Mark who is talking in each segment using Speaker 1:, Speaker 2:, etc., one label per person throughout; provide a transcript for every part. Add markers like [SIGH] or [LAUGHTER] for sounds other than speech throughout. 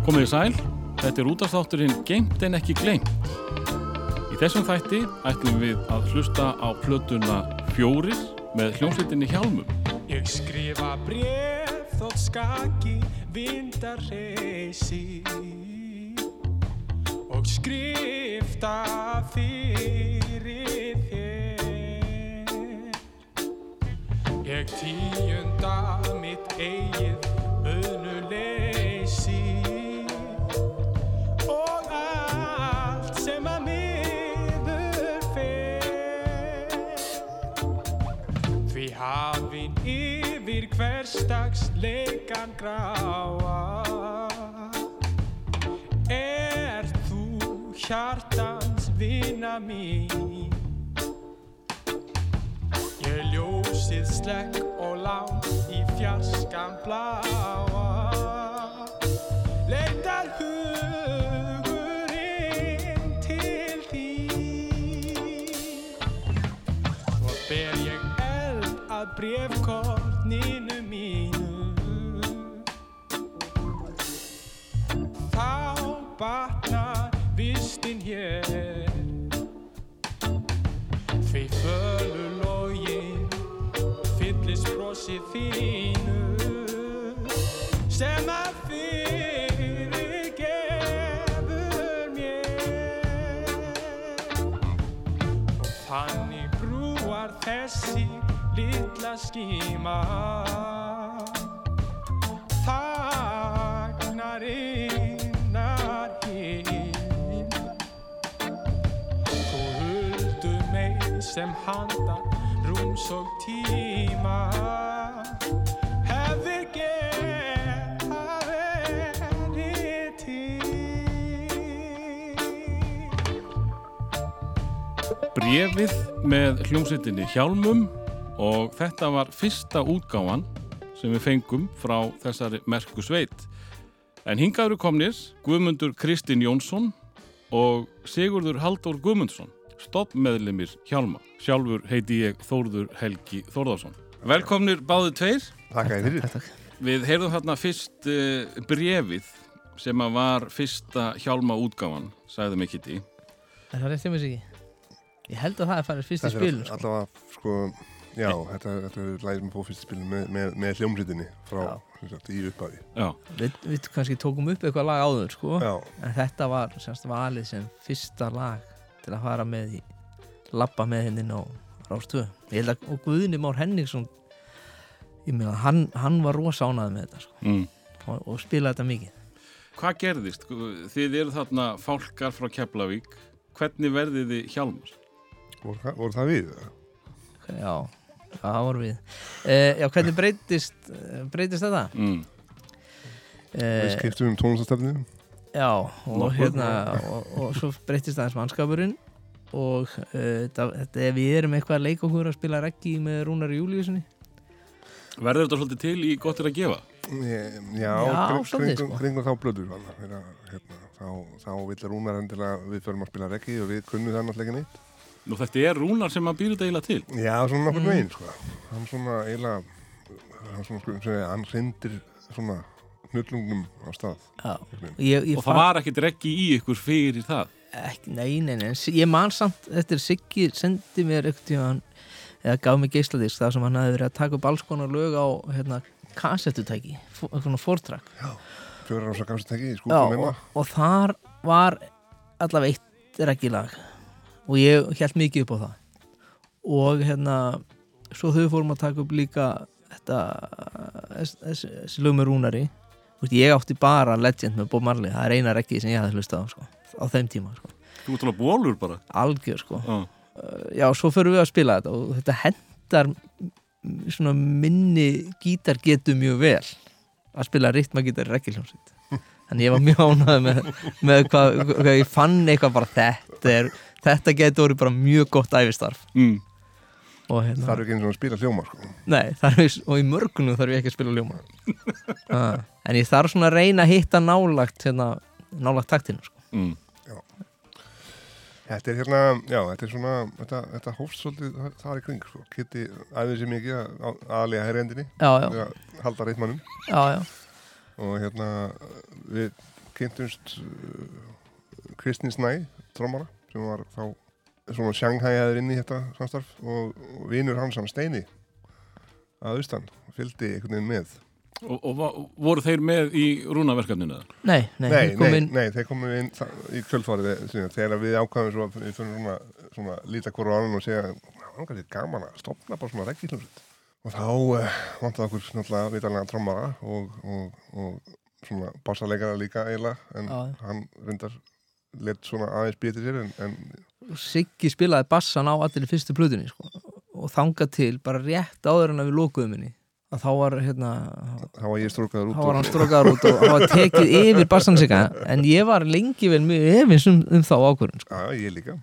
Speaker 1: Komið í sæl, þetta er útastátturinn Geimt en ekki gleimt. Í þessum þætti ætlum við að hlusta á plötuna Fjórir með hljómsveitinni Hjálmum.
Speaker 2: Ég skrifa bref þótt skaki vindar reysi og skrifta fyrir þér. Ég tíunda mitt eigið auðnuleysi yfir hverstags leikan gráa. Er þú hjartans vina mín? Ég ljósið slekk og lán í fjarskan bláa. Leitar hugurinn til þín. Svo ber ég eld að brefkorninu batnar vistin hér. Því fölu login fyllist brosið þínu sem að fyrir gefur mér. Og þannig brúar þessi litla skíma sem handa rúms og tíma. Hefði geta verið til.
Speaker 1: Brefið með hljómsveitinni Hjálmum og þetta var fyrsta útgáfan sem við fengum frá þessari merku sveit. En hingaður komnir Guðmundur Kristinn Jónsson og Sigurður Halldór Guðmundsson, stoppmeðlimir Hjálma. Sjálfur heiti ég Þórður Helgi Þórðarsson. Velkomnir báðu tveir.
Speaker 3: Takk að þið fyrir.
Speaker 1: Við heyrðum þarna fyrst uh, brefið sem að var fyrsta Hjálma útgáfan, sagði mig Kitty.
Speaker 4: Er það rétt hjá mér ekki? Ég held að það er farið fyrst í
Speaker 3: Þetta er
Speaker 4: spilun sko.
Speaker 3: allavega, sko, já, þetta, þetta er lægir með fófyrst spilin með, með, með hljómsveitinni frá, sagt, í upphafi.
Speaker 1: Já,
Speaker 4: Við, við kannski tókum upp eitthvað lag áður sko.
Speaker 3: Já,
Speaker 4: En þetta var semst valið sem fyrsta lag til að fara með í labba með henni á Rástöð Ég held að og Guðni Már Henningsson ég meina hann, hann var rosa ánæði með þetta sko.
Speaker 1: mm.
Speaker 4: og, og spilaði þetta mikið
Speaker 1: Hvað gerðist? Þið eru þarna fálkar frá Keflavík. Hvernig verðið þið hjálmar?
Speaker 3: voru, voru það við?
Speaker 4: Já, það voru við uh, Já, hvernig breytist eh, breytist þetta?
Speaker 1: Mm.
Speaker 3: Við
Speaker 4: Uh,
Speaker 3: skiptum um tónlistastefninu.
Speaker 4: Já, og hérna og, og svo breytist aðeins mannskapurinn og uh, það, þetta, við erum eitthvað að leika okkur að spila reggi með Rúnar Júliusinni
Speaker 1: Verður þetta svolítið til í gott er að gefa?
Speaker 3: Já,
Speaker 4: Já,
Speaker 3: kring,
Speaker 4: svolítið,
Speaker 3: kringum,
Speaker 4: sko.
Speaker 3: þá blöður hérna, hérna, þá, þá vill Rúnar endilega við förum að spila reggi og við kunnum það náttúrulega neitt.
Speaker 1: Nú þetta er Rúnar sem að býra þetta eiginlega til.
Speaker 3: Já, svona nokkur
Speaker 4: Mm.
Speaker 3: mm. veginn, sko. Hann svona eiginlega, hann svona, sko, hann hrindir svona hnullungum á stað.
Speaker 4: Já, ég, ég
Speaker 1: Og það var ekkit reggi í ykkur fyrir það.
Speaker 4: ekki, nei, nei, nei, ég man samt eftir Siggi sendi mér eitthvað eða gaf mér geisladisk þar sem hann hefði verið að taka upp alls konar lög á hérna, kassettutæki, svona
Speaker 3: heima.
Speaker 4: og, og þar var allavega eitt reggilag og ég held mikið upp á það og hérna svo þau fórum að taka upp líka þetta þess- þessi þessi lög með rúnari veist, ég átti bara Legend með Bob Marley það er eina reggi sem ég hafði hlustað á sko, á þeim tíma sko.
Speaker 1: Þú ert alveg bólur bara.
Speaker 4: algjör sko
Speaker 1: Já.
Speaker 4: já, svo förum við að spila þetta og þetta hendar svona minni gítargetu mjög vel að spila ritmagítar í rekkiljómsveit þannig ég var mjög ánægð með, með hvað, hvað ég fann eitthvað bara þetta er, þetta getur orðið bara mjög gott æfistarf
Speaker 1: Mm.
Speaker 4: Og hérna,
Speaker 3: Það er ekki eins og að spila hljóma sko.
Speaker 4: nei, þarf og í mörgunum þarf ég ekki að spila ljóma ah, en ég þarf svona að reyna að hitta nálagt hérna, nálagt taktinu sko.
Speaker 1: Mm.
Speaker 3: Þetta er hérna, já, þetta er svona þetta, þetta hófst svolítið þar- í kring sko. Kitty æfði sér mikið að aðlega herrendinni
Speaker 4: já, já,
Speaker 3: að halda reitmannum
Speaker 4: já, já,
Speaker 3: og hérna við kynntumst uh, Kristins Næ, trómara, sem var þá svona sjanghæjaður inn í þetta samstarf og, og vinur hans hann Steini að austan, fylgdi einhvern veginn með.
Speaker 1: Og, og voru þeir með í rúnaverkefninu? eða?
Speaker 4: Nei, nei,
Speaker 3: Nei, nei, nei, þeir komu inn í kvöldfarið síðan, þegar við ákvæðum svo við fyrir svona, svona líta hvora á annan og segja var kannski gaman að stopna bara svona reggilhjómsveit og þá uh, vantaði okkur náttúrulega vitalega trommara og, og, og svona bassarleikara líka eiginlega en
Speaker 4: Já.
Speaker 3: hann reyndar lett svona aðeins býti sér en, en
Speaker 4: Siggi spilaði bassan á allir í fyrstu plutunni sko. og þangað til bara rétt áður en að við lókuðum henni að þá var hérna
Speaker 3: þá var ég strókaður út
Speaker 4: þá var hann strókaður út og hann var tekið yfir bassan sig en ég var lengi vel mjög efins um, um þá ákvörðun sko.
Speaker 3: Já, ég líka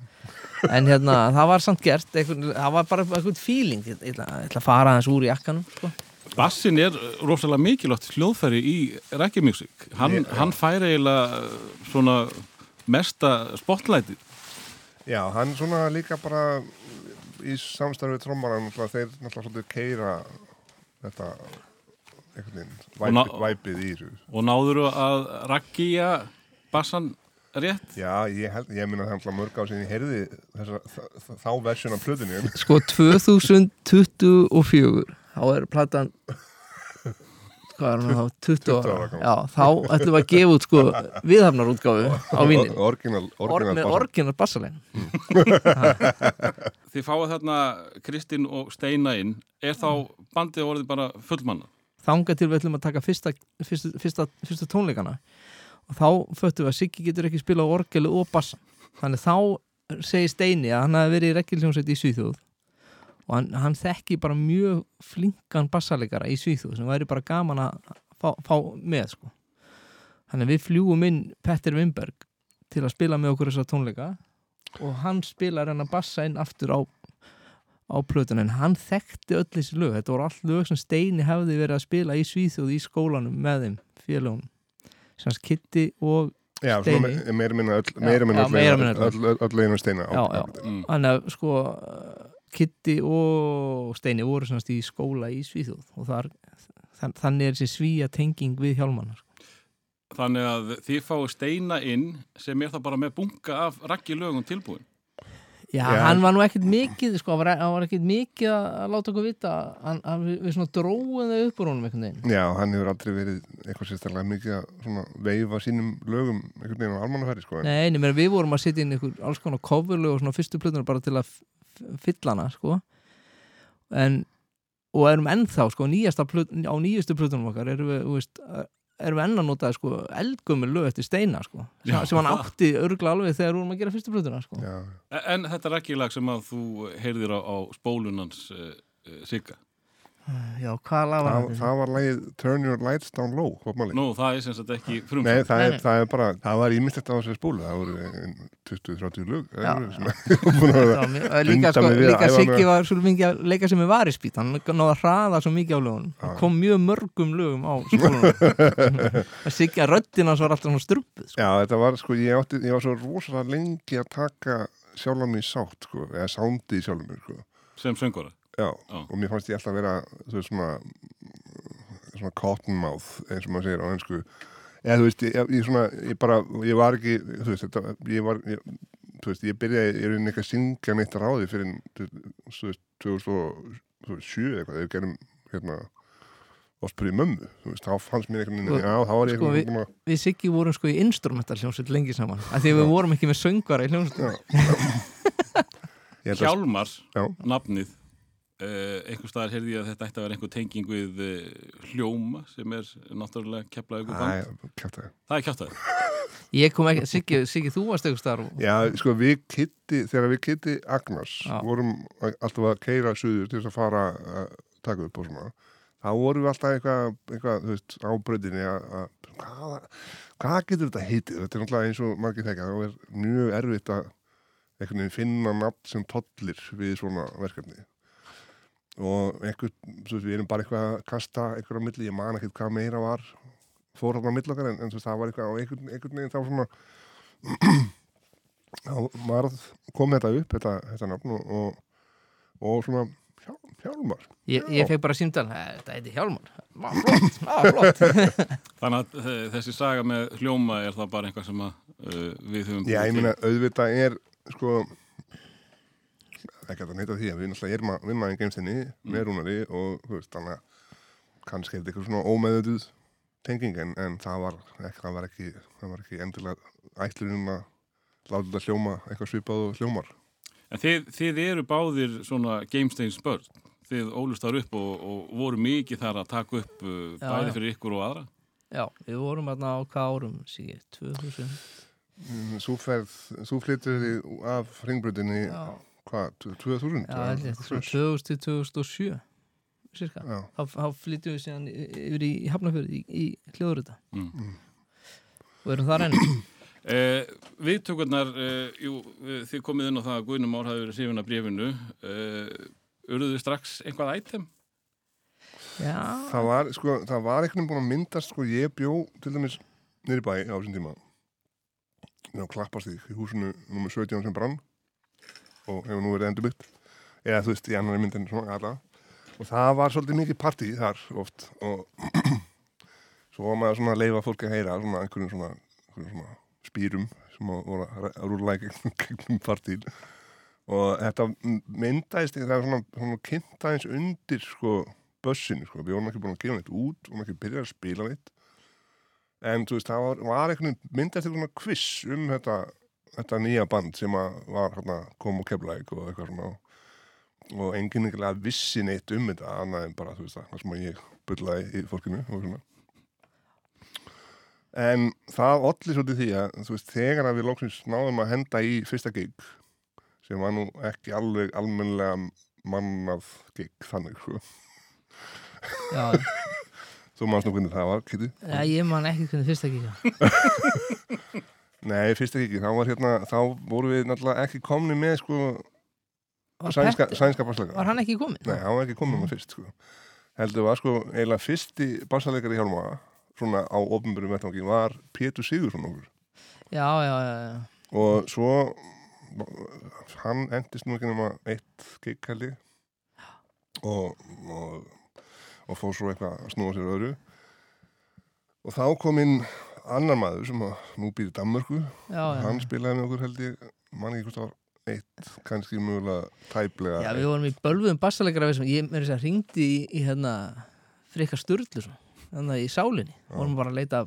Speaker 4: en hérna það var samt gert einhvern, það var bara eitthvað feeling ég, ég, ætla, ég ætla að fara aðeins úr jakkanum sko.
Speaker 1: Bassin er rosalega mikilvægt hljóðfæri í reggae music. Hann, hann fær eiginlega svona mesta spotlightið.
Speaker 3: Já, hann svona líka bara í samstarfið trommara náttúrulega, þeir náttúrulega svolítið keira þetta væpið, væpið í þessu
Speaker 1: Og náður að raggja bassan rétt?
Speaker 3: Já, ég, held, ég minna það náttúrulega mörg á sem ég heyrði þessa, þá versjun af plöðinu
Speaker 4: sko 2024 þá er platan hvað er þá, 20
Speaker 3: 20 ára.
Speaker 4: já, þá ætlum við að gefa út sko viðhafnarútgáfu á vínin
Speaker 3: Orginal,
Speaker 4: Or,
Speaker 3: orginal
Speaker 4: með orginal bassalegin
Speaker 1: Þið fáið þarna Kristinn og Steina inn. Er þá bandið orðið bara fullmanna?
Speaker 4: þangað til við ætlum að taka fyrsta, fyrsta, fyrsta, fyrsta tónleikana. Og þá föttum við að Siggi getur ekki spila orgelu og bassa þannig þá segir Steini að hann hafi verið í rekkilsjónsveit í Svíþjóð og hann, hann þekki bara mjög flinkan bassalegara í Svíþjóð sem væri bara gaman að fá, fá með sko. þannig að við fljúum inn Petter Wimberg til að spila með okkur þessa tónleika og hann spilar hann að bassa inn aftur á á plötun en hann þekkti öll þessi lög þetta voru allt lög sem Steini hefði verið að spila í Svíþjóð í skólanum með þeim félagum sem hans Kitty og
Speaker 3: Já,
Speaker 4: Steini.
Speaker 3: meira minna öll, leginu steina.
Speaker 1: Mm.
Speaker 4: hann að sko Kitty og Steini voru semast í skóla í Svíþjóð og þar, þann, þannig er þessi svíja tenging við hjálmannar
Speaker 1: Þannig að þið fáið Steina inn sem er það bara með bunga af raggi lögum tilbúin.
Speaker 4: Já,
Speaker 3: Já.
Speaker 4: hann var nú ekkert mikið sko, hann var, hann var ekkert mikið að láta okkur vita hann, hann, við, svona dróðum þau upp úr honum einhvern veginn
Speaker 3: Já, hann hefur aldrei verið eitthvað sérstaklega mikið að svona veifa sínum lögum einhvern veginn á almannafæri sko.
Speaker 4: Nei, nema við vorum að setja inn einhver alls konar coverlög og svona fyrstu plötunar bara til að f- f- fylla hana, sko en og erum ennþá, sko, plöt, á nýjustu plötunum okkar erum við, veist erum við enn að nota, sko, eldgömmur lög eftir steina, sko, sem,
Speaker 1: Já.
Speaker 4: sem hann átti örgla alveg þegar við vorum að gera fyrstu plötuna, sko
Speaker 3: Já,
Speaker 1: En þetta raggilag sem að þú heyrðir á, á spólunans uh, uh, Sigga.
Speaker 4: Já, hvað laga
Speaker 3: það, það var lagið Turn Your Lights Down Low.
Speaker 1: Nú, það er sem sagt ekki frum.
Speaker 3: Nei, það er, það er bara, það var ímyndilegt á þessu spúlu það voru ein 20-30 lög
Speaker 4: Já.
Speaker 3: eða sem [LAUGHS] búin að vera
Speaker 4: Það var mjög- líka, sko, líka Siggi var svo mikið að leika sem er varispít hann náði að hraða svo mikið á lögunum
Speaker 3: Já.
Speaker 4: hann kom mjög mörgum lögum á spólunum [LAUGHS] Siggi að röddinn hans var alltaf svona strumpuð sko.
Speaker 3: Já, þetta var sko, ég, átti, ég var svo rosalega lengi að taka sjálfan mig sátt sko, eða sándi í sjálfum mér sko.
Speaker 1: Sem söngvara.
Speaker 3: Já,
Speaker 1: Já.
Speaker 3: og mér fannst ég alltaf vera þú veist, svona svona cottonmouth, eins og maður segir á ennsku eða þú veist, ég, ég, svona, ég bara ég var ekki, þú veist, þetta, ég var ég, þú veist, ég byrjaði, ég er einhvern ekki að syngja neitt ráði fyrir, þú veist, 2007 eitthvað, þegar við gerum hérna og spurði mömmu, þú veist, þá fannst mér einhvern
Speaker 4: Sko,
Speaker 3: veginn, já, þá var ég
Speaker 4: sko, við-
Speaker 3: veginn að-
Speaker 4: við Siggi vorum sko í instrumental hljómsveit lengi saman af því að við vorum ekki með söngvara í hljómsveit. [LAUGHS]
Speaker 3: Að-
Speaker 1: Hjálmar,
Speaker 3: Já.
Speaker 1: nafnið, uh, einhver staðar heyrði ég að þetta ætti að vera einhver tenging við uh, hljóma sem er náttúrulega keflaði ykkur band.
Speaker 3: Æ, kjátaði.
Speaker 1: Það er kjátaði. [LAUGHS]
Speaker 4: ég kom ekki, Siggi, Siggi þú varst eitthvað starf
Speaker 3: Já, sko við kitti, þegar við kitti Agnars
Speaker 4: Já.
Speaker 3: vorum alltaf að keira suður til þess að fara að taka upp og svona þá vorum við alltaf eitthvað, eitthvað þú veist, á bröðinni að, að hvað, hvað getur þetta heitið? Þetta er náttúrulega eins og margir þekka, þá er mjög erfitt að einhvern veginn finna nafn sem tollir við svona verkefni og einhver, þú veist, við erum bara eitthvað að kasta einhver á milli, ég man ekkert hvað meira var fór hann á milli okkar en, en veist, það var eitthvað á einhvern, einhvern veginn þá svona [CLEARS THROAT] þá varð, kom þetta upp þetta, þetta nafn og, og, og svona hjál, hjálmar.
Speaker 4: Ég, ég fekk bara símtal, "Eh, þetta heiti Hjálmar. Vá, flott, [LAUGHS] á, flott. [LAUGHS]
Speaker 1: Þannig að eh, þessi saga með hljóma er það bara eitthvað sem að, uh, við höfum
Speaker 3: Já, ég meina, auðvitað er sko ekki að það neita því að við náttúrulega erum að vinna í geimstinni með rúnari og þú veist, þannig að kannski er þetta eitthvað svona ómeðutuð tenging en, en það var ekki, það var ekki það var ekki endilega ætlunum að láta þetta hljóma eitthvað svipað og hljómar
Speaker 1: En þið, þið eru báðir svona Gamesteins börn. Þið ólust þar upp og, og voru mikið þar að taka upp uh,
Speaker 4: Já,
Speaker 1: bæði
Speaker 4: já.
Speaker 1: fyrir ykkur og aðra.
Speaker 4: Já, við vorum hérna á hvað árum síðan, 2000
Speaker 3: Mm, Svo flyttir þið af ringbröðinni,
Speaker 4: Já,
Speaker 3: hvað, 2000?
Speaker 4: já held ég, svona 2000 til 2007 cirka, þá, þá flyttum við síðan yfir í Hafnafjörði í, í hljóðurita
Speaker 1: Mm.
Speaker 4: og erum þar enn. [CLEARS THROAT]
Speaker 1: Eh, viðtökurnar, eh, jú, eh, þið komið inn á það að Guðnum Ár hafi verið hrifin af bréfinu. Eh, Urðuðu strax eitthvað ætem?
Speaker 4: Já,
Speaker 3: það var, sko, það var einhvern veginn búin að myndast, sko, ég bjó til dæmis í bæ á þessum tíma. Á klappastík í húsinu nummer 17 sem brann og hefur nú verið endurbyggt eða þú veist, í annari myndin og það var svolítið mikið partí þar oft og [CLEARS THROAT] svo var maður að leifa fólki að heyra svona einhverjum svona, einhverjum svona spýrum sem að voru að að rúlla í gegnum, [LAUGHS] partín og þetta myndaðist það var svona, svona kynnt aðeins undir sko bössinu, sko, við vorum ekki búin að gefa neitt út við vorum ekki byrjað að spila neitt. En þú veist, það var, var einhvern myndast eitthvað quiz um þetta þetta nýja band sem var hérna, kom og keflaðik og eitthvað svona og enginn einhverlega vissi neitt um þetta annað en bara, þú veist það, það sem ég bullaði í fólkinu og svona. En það olli svolítið því að þú veist, þegar að við lóksins náðum að henda í fyrsta gig sem var nú ekki alveg almennilega mannað gig þannig, sko.
Speaker 4: Já, [LAUGHS]
Speaker 3: Þú manst nú hvernig það var, Kitty?
Speaker 4: já, ég man ekki hvernig fyrst að kíka
Speaker 3: Nei, fyrst ekki, þá var hérna, þá voru við náttúrulega ekki komni með, sko, sænska, sænska bassleika.
Speaker 4: Var hann ekki komin?
Speaker 3: Nei, hann var ekki komið með fyrst, sko. Heldur var, sko, eiginlega fyrsti bassleikari hjálma, svona á ofnbjörnum vettvangi, var Pétur Sigursson okkur.
Speaker 4: Já, já, já, já.
Speaker 3: Og svo, hann endist nú ekki nema eitt ég. Og, og, og fór svo eitthvað að snúa sér öðru. Og þá kom inn annar maður sem nú býr í Danmörku.
Speaker 4: Já,
Speaker 3: hann spilaði með okkur held ég mann ekki hvort það var eitt kannski mögulega tæplega
Speaker 4: Já, við vorum í við sem ég með þess að ringdi í, í hérna frika Sturlu svo, þannig í sálinni vorum bara að leita,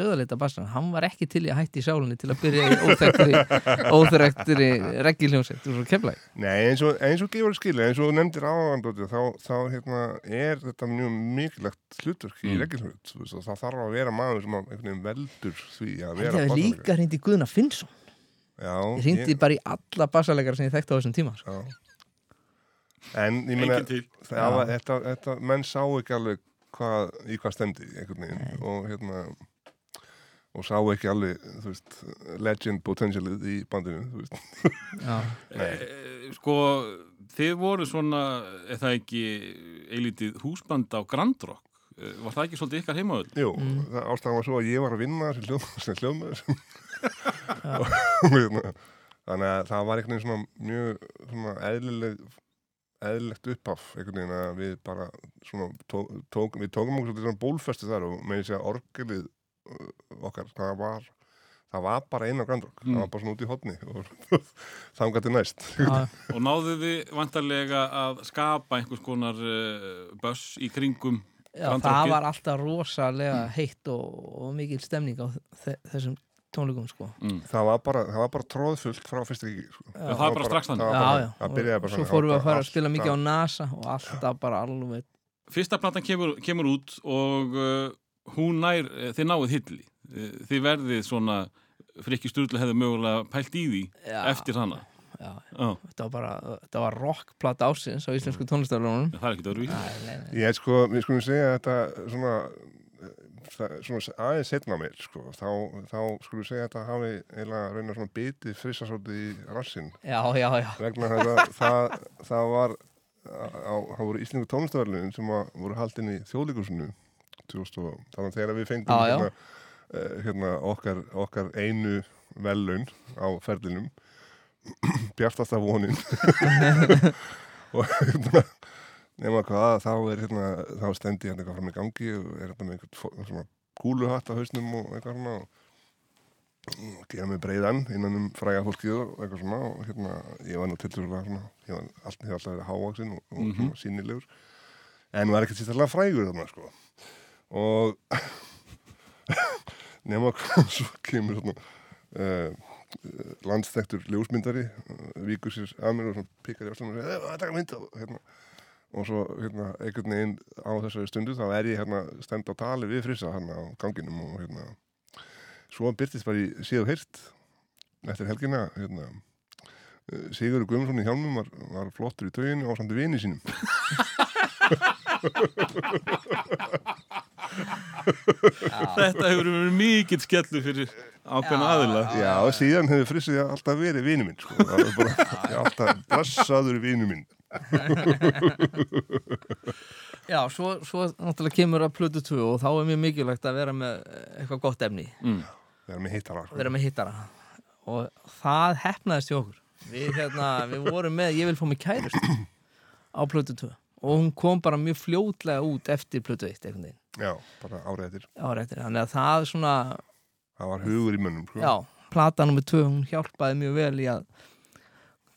Speaker 4: döðaleita bassan hann var ekki til í að hætti í sálinni til að byrja í óþektri, [LAUGHS] óþektri reggiljónsett og svo kemlaði
Speaker 3: Nei, eins og, eins og gefur skilja, eins og þú nefndir áðandóti þá, þá hérna, er þetta mjög mikilvægt hlutverk í
Speaker 1: Mm.
Speaker 3: reglhlut það þarf að vera maður sem að veldur því að vera
Speaker 4: hef
Speaker 3: bassalegari.
Speaker 4: líka hrindi Guðna Finnsson
Speaker 3: Já,
Speaker 4: ég hrindi bara í alla bassalegara sem ég þekkti á þessum tíma sko.
Speaker 3: já. En ég það var, þetta, þetta, menn sá ekki alveg hvað, í hvað stemdi einhvern veginn. Og hérna og sá ekki alveg, veist legend potentialið í bandinu [LAUGHS]
Speaker 1: Eh, sko, þið voru svona, er það ekki eilítið húsband á Grand Rock? Eh, Var það ekki svolítið ykkar heimaöld?
Speaker 3: Jú,
Speaker 4: Mm.
Speaker 3: það ástæðan var svo að ég var að vinna sem hljóð- sem hljóðmaður. [LAUGHS] Hérna, þannig að það var einhvern veginn svona mjög svona eðlileg eðlilegt uppaf einhvern veginn að við bara svona tók, tók, við tókum okkur svona bólfestu þar og með þess að orgelið uh, okkar, það var það var bara einn á grandrokk,
Speaker 1: Mm.
Speaker 3: það var bara svona út í hotni og [LAUGHS] þangar til næst. [LAUGHS]
Speaker 1: Og náðu þið vantarlega að skapa einhvers konar uh, buss í kringum
Speaker 4: já
Speaker 1: Grand
Speaker 4: það var alltaf rosalega heitt og, og mikil stemning á þe þessum tónleikum sko.
Speaker 1: mm.
Speaker 3: það var bara, það var bara tróðfullt frá fyrsta ekki sko.
Speaker 4: Já.
Speaker 1: það var bara strax þannig.
Speaker 3: það það
Speaker 4: og svo fórum við
Speaker 3: það
Speaker 4: að fara að spila mikið á NASA og alltaf bara alveg
Speaker 1: Fyrsta platan kemur, kemur út og uh, hún nær, eh, þið náið hilli Eh, Þið verðið svona frikki Sturlu hefði mögulega pælt í því
Speaker 4: já,
Speaker 1: eftir hana
Speaker 4: já,
Speaker 1: Já,
Speaker 4: þetta var bara, þetta var rockplat ásins á íslensku tónlistarlunum
Speaker 1: það er ekkert öðru
Speaker 4: nei.
Speaker 3: Ég sko, við skulum segja að þetta svona, það, svona aðeins setna mér, sko, þá, þá skulum við segja að þetta hafi eiginlega raunar svona bitið frissa svolítið í rassinn.
Speaker 4: Já, já, já,
Speaker 3: vegna þess að [LAUGHS] það, það var á, það voru íslensku tónlistöðarlunin sem að, voru haldin í þjóðlíkursinu 2000 og þannig að þegar við fengum hérna, eh, hérna okkar, okkar einu velun á ferlinum. [CLEARS THROAT] Bjartasta vonin. [LAUGHS] Og hérna nema hvað, þá er hérna, þá stendi hérna eitthvað fram í gangi og er hérna með einhvern svona kúluhatt á hausnum og eitthvað svona og gera mig breiðan innan um fræga fólkið og eitthvað svona og hérna, ég var nú til þess að ég var alltaf, alltaf verið hávaksin og, og
Speaker 1: Mhm.
Speaker 3: svona sínilegur en var ekkert sérstæðlega frægur þarna sko. Og [LAUGHS] nema hvað [LAUGHS] svo kemur svona uh, landstektur ljósmyndari uh, víkur sér að mér og svona pikar í ástum og segir, það taka mynd og hérna og svo hérna einhvern veginn á þessari stundu þá er ég hérna stend á tali við frissa hérna á ganginum og hérna svo byrtist bara í síðu heyrt eftir helgina hérna eh, Sigurður Guðmundsson í hjálmum var, var flottur í tauginu á samt vini sínum [LAUGHS]
Speaker 1: Þetta hefur verið mikill skellu fyrir ákveðna aðila.
Speaker 3: Já, síðan hefur frissið alltaf verið vini minn sko. bara alltaf blessaður vini minn [LAUGHS]
Speaker 4: Já, svo, svo náttúrulega kemur að plötu 2 og þá er mjög mikilvægt að vera með eitthvað gott efni,
Speaker 1: Mm.
Speaker 3: er með hittara.
Speaker 4: Vera með hittara. Og það hefnaðist í okkur. Við, hérna, við vorum með Ég vil fá mig kærust á plötu 2 og hún kom bara mjög fljótlega út eftir plötu 1 einhvern veginn.
Speaker 3: Já, bara
Speaker 4: ára eftir, þannig að það svona
Speaker 3: það var hugur í mönnum sko.
Speaker 4: já, plata nummer 2 hún hjálpaði mjög vel í að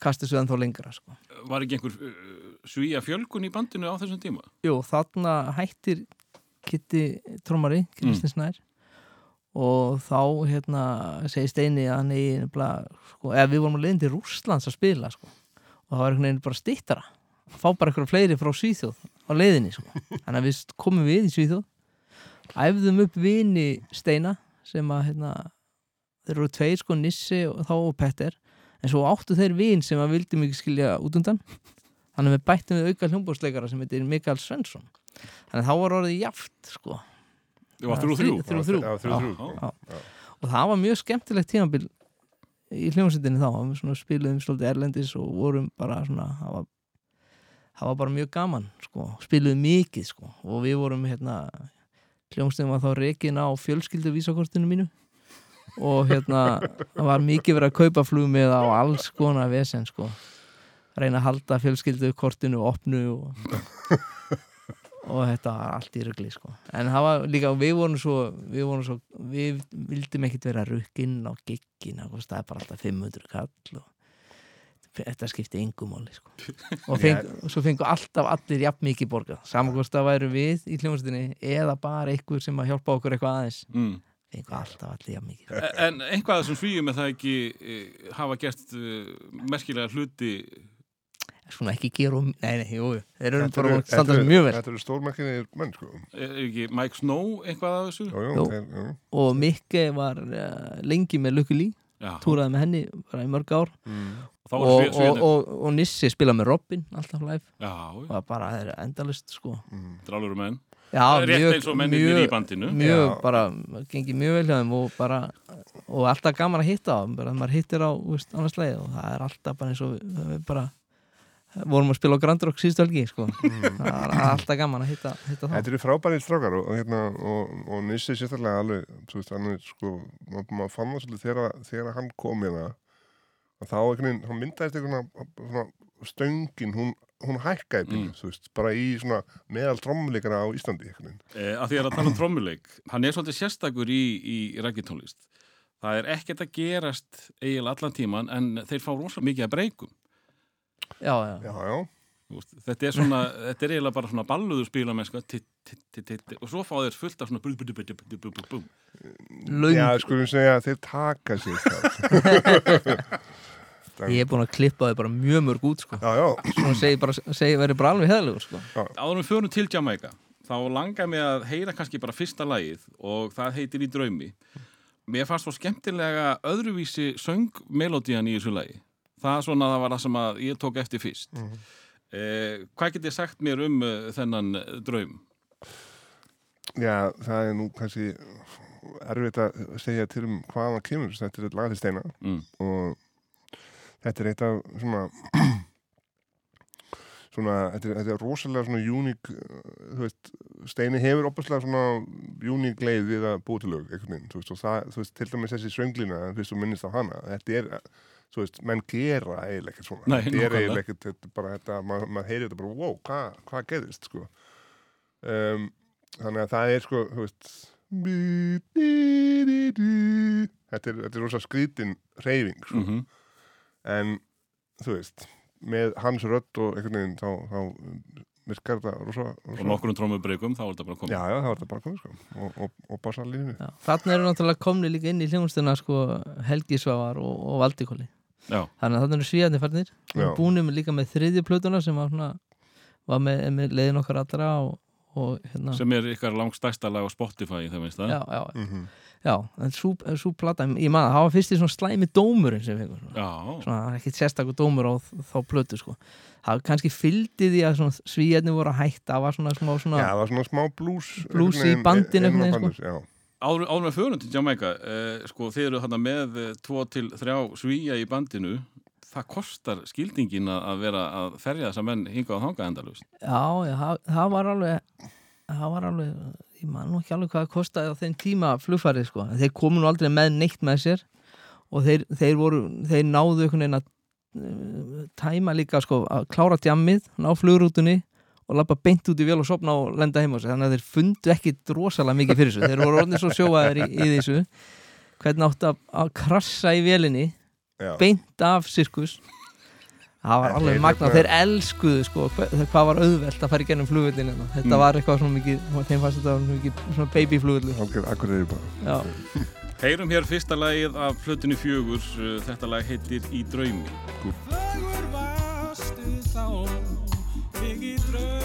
Speaker 4: kasta svo ennþá lengra sko.
Speaker 1: Var ekki einhver uh, svíja fjölgun í bandinu á þessum tíma?
Speaker 4: Jú, þarna hættir Kitty Trómari, Kristins Snær og þá hérna segir Steini að hann nefnilega, sko, eða við vorum að leiðin til Rússlands að spila sko. og það var einhvern veginn bara stittara að fá bara einhverja fleiri frá Svíþjóð á leiðinni sko. þannig að við komum við í Svíþjóð æfðum upp vini Steina sem að hérna, þeir eru tveir sko Nissi og þá og Petter en svo áttu þeir vin sem að vildi mikið skilja út undan þannig að við bættum við auka hljómbóðsleikara sem heitir Mikael Svensson þannig að þá var orðið jaft sko
Speaker 1: Það var þrjú þrjú.
Speaker 4: þrjú- þrjú, þrjú.
Speaker 3: Já, þrjú, þrjú,
Speaker 1: Já,
Speaker 4: já.
Speaker 3: Já.
Speaker 4: og það var mjög skemmtilegt tímabil í hljómsveitinni þá við svona spiluðum svolítið erlendis og vorum bara svona það var, það var bara mjög gaman sko. spiluðum mikið sko. og við vorum hérna hljómsveitin var þá reikin á fjölskyldu vísakortinu mínu og hérna það var mikið verið að kaupa flugmið á alls konar vesen sko. reyna að halda fjölskyldu kortinu opnu og og þetta var allt í rugli sko. en það var líka, við vorum svo við vorum svo, við vildum ekkit vera rukkinn á giggin það kostaði bara alltaf 500 kall og þetta skipti engum máli sko. og, [LAUGHS] feng, og svo fengu alltaf allir jafn mikið borgað, saman hvort það væru við í hljómsveitinni eða bara einhver sem að hjálpa okkur eitthvað aðeins
Speaker 1: Mm.
Speaker 4: Fengu alltaf allir jafn mikið.
Speaker 1: En einhvað sem svíjum er það ekki uh, hafa gert uh, merkilega hluti?
Speaker 4: Svona ekki gera um, nei, nei, jú, þeir eru bara að standa
Speaker 3: eru-
Speaker 4: mjög vel.
Speaker 3: Þetta eru stórmækkinni menn sko.
Speaker 1: er ekki Mike Snow eitthvað af þessu?
Speaker 3: Jú, jú,
Speaker 4: Jú.
Speaker 3: þeir, jú.
Speaker 4: og Mikke var uh, lengi með Lucky Lee.
Speaker 1: Já,
Speaker 4: túraði með henni bara í mörg ár.
Speaker 1: Var
Speaker 4: og, og, og, og Nissi spila með Robin alltaf live.
Speaker 1: Já,
Speaker 4: og það bara er endalist sko.
Speaker 3: Mm.
Speaker 1: drálur menn
Speaker 4: já,
Speaker 1: Rétt eins og mennir í bandinu.
Speaker 4: mjög
Speaker 3: Já.
Speaker 4: bara, gengið mjög vel hjá þeim og bara, og alltaf gaman að hitta á þeim, bara maður hittir á, veist, annars leið og það er alltaf bara eins og við, við bara vorum að spila á Grand Rock síðustu helgi, sko. Það er alltaf gaman að hitta, hitta þá.
Speaker 3: Þetta eru frábærið strákar og, hérna, og, og Nissi sérstaklega alveg, þú veist, hann er sko, maður maður fann það svolítið þegar, þegar hann kom með það, að þá veginn, myndaðist einhvern svona stöngin, hún, hún hækkaði mm.
Speaker 1: Mm.
Speaker 3: þú veist, bara í svona meðal trommuleikara á Íslandi
Speaker 1: eh, að því að tala um trommuleik hann er svolítið sérstakur í, í rækitónlist það er ekkert að gerast eiginlega allan tíman en þeir fá rosalega mikið að breykum
Speaker 4: já, já,
Speaker 3: Já, já,
Speaker 1: Þú veist, þetta er svona, þetta er eiginlega bara svona balluðu spila með sko og svo fá þeir fullt af svona bú, bú, bú,
Speaker 3: já, skulum segja þeir taka sér [LAUGHS] [LAUGHS] [LAUGHS] það.
Speaker 4: Ég er búin að klippa þau bara mjög mörg út, sko.
Speaker 3: Já, já,
Speaker 4: svona segi bara, segi verið bara alveg heðalegur, sko.
Speaker 1: Áður við förum til Jamaica þá langar mig að heyra kannski bara fyrsta lagið og það heitir í draumi. Mér fannst svo skemmtilega öðruvísi söngmelodían í þessu lagi. Það svona það var það sem að ég tók eftir fyrst. Eh, hvað get ég sagt mér um uh, þennan eh, draum?
Speaker 3: Já, það er nú kannski erfitt að segja til um hvaðan kemur, þetta er laga til steina.
Speaker 1: Mm.
Speaker 3: og þetta er eitt af svona [CLEARS THROAT] svona, þetta er, þetta er rosalega svona uník, uh, þú veist Steini hefur opaslega svona uník leið við að búa til lög, einhvern veginn, þú veist og það, þú veist, til dæmis þessi sönglina, fyrst þú minnist á hana, þetta er þú veist, menn gera eiginlega ekkert svona.
Speaker 1: Nei,
Speaker 3: þetta er eiginlega ekkert, þetta bara þetta maður mað heyrir þetta bara, wow, hvað hva gerðist sko. Um, þannig að það er sko, þú veist þetta er, þetta er rosa skrítin reyfing sko.
Speaker 1: mm
Speaker 3: en þú veist með hans rödd og einhvern veginn þá, þá virkar þetta rosa,
Speaker 1: og
Speaker 3: rosa
Speaker 1: nokkrum trómubreikum þá er þetta bara komið.
Speaker 3: Já, já, það var þetta bara komið sko. Og, og, og bassalínu
Speaker 4: Já, þarna eru náttúrulega komni líka inn í hljónstuna sko, Helgi Svavar og, og Valdikóli
Speaker 1: Já,
Speaker 4: þannig að þarna eru svíðarnir farnir.
Speaker 3: Já.
Speaker 4: búinum líka með þriðju plötuna sem var, svona, var með, með leiðin okkar allra og, og hérna.
Speaker 1: Sem er ykkar langstæsta lag á Spotify það minnst það.
Speaker 4: Já, já,
Speaker 3: mm
Speaker 4: já, en svo, svo plata ég maður, það var fyrst í svona slæmi dómurinn sem við fengum svona,
Speaker 1: Já,
Speaker 4: svona er ekkert sérstakur dómur á þá plötu sko. Það kannski fylgdi því að svíðarnir voru að hætta það var svona smá svona
Speaker 3: já, það var svona smá blues
Speaker 4: Blues í bandinu sko.
Speaker 1: áður, áður með förund til Jamaica eh, sko þeir eru þarna með eh, tvo til þrjá svíja í bandinu. Það kostar skildingin að að vera að ferja þessa menn hinga á þanga endalust
Speaker 4: Já, já, það, það var alveg það var alveg, ég man nú ekki alveg hvað það kostaði á þeim tíma flugfarið sko. En þeir komu nú aldrei með neitt með sér. Og þeir, þeir voru, þeir náðu einhvern veginn að uh, tæma líka sko, að klára djammið, ná flugrútunni og lappa beint út í vel og sopna og lenda heim á sig, þannig að þeir fundu ekki rosalega mikið fyrir þessu, þeir voru orðin svo sjóaðir í, í þessu. Hvernig átti að, að krassa í velinni
Speaker 3: Já.
Speaker 4: beint af sirkus það var alveg
Speaker 3: þeir
Speaker 4: magna, þeir elskuðu sko, hvað, hvað var auðvelt að fara í gennum flugvillin þetta
Speaker 1: Mm.
Speaker 4: var eitthvað svona mikið þeim fannst þetta svona mikið svona baby flugvillu
Speaker 3: er
Speaker 1: Heyrum hér fyrsta lagið af plötinu fjögur. Eh, þetta lag heitir Í draumi.
Speaker 2: Fögur varstu þá Þig í draumi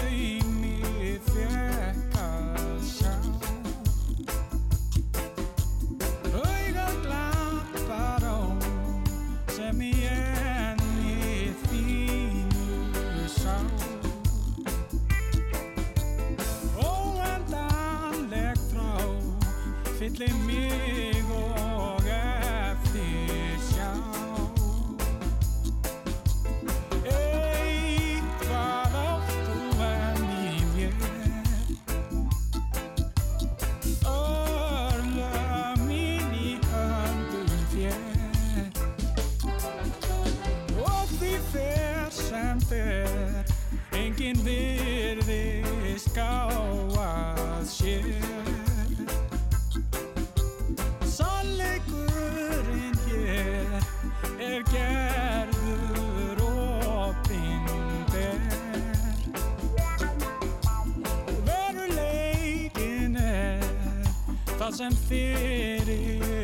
Speaker 2: Enginn virðist gá að sér. Sannleikurinn hér er gerður Og veruleikin er það sem fyrir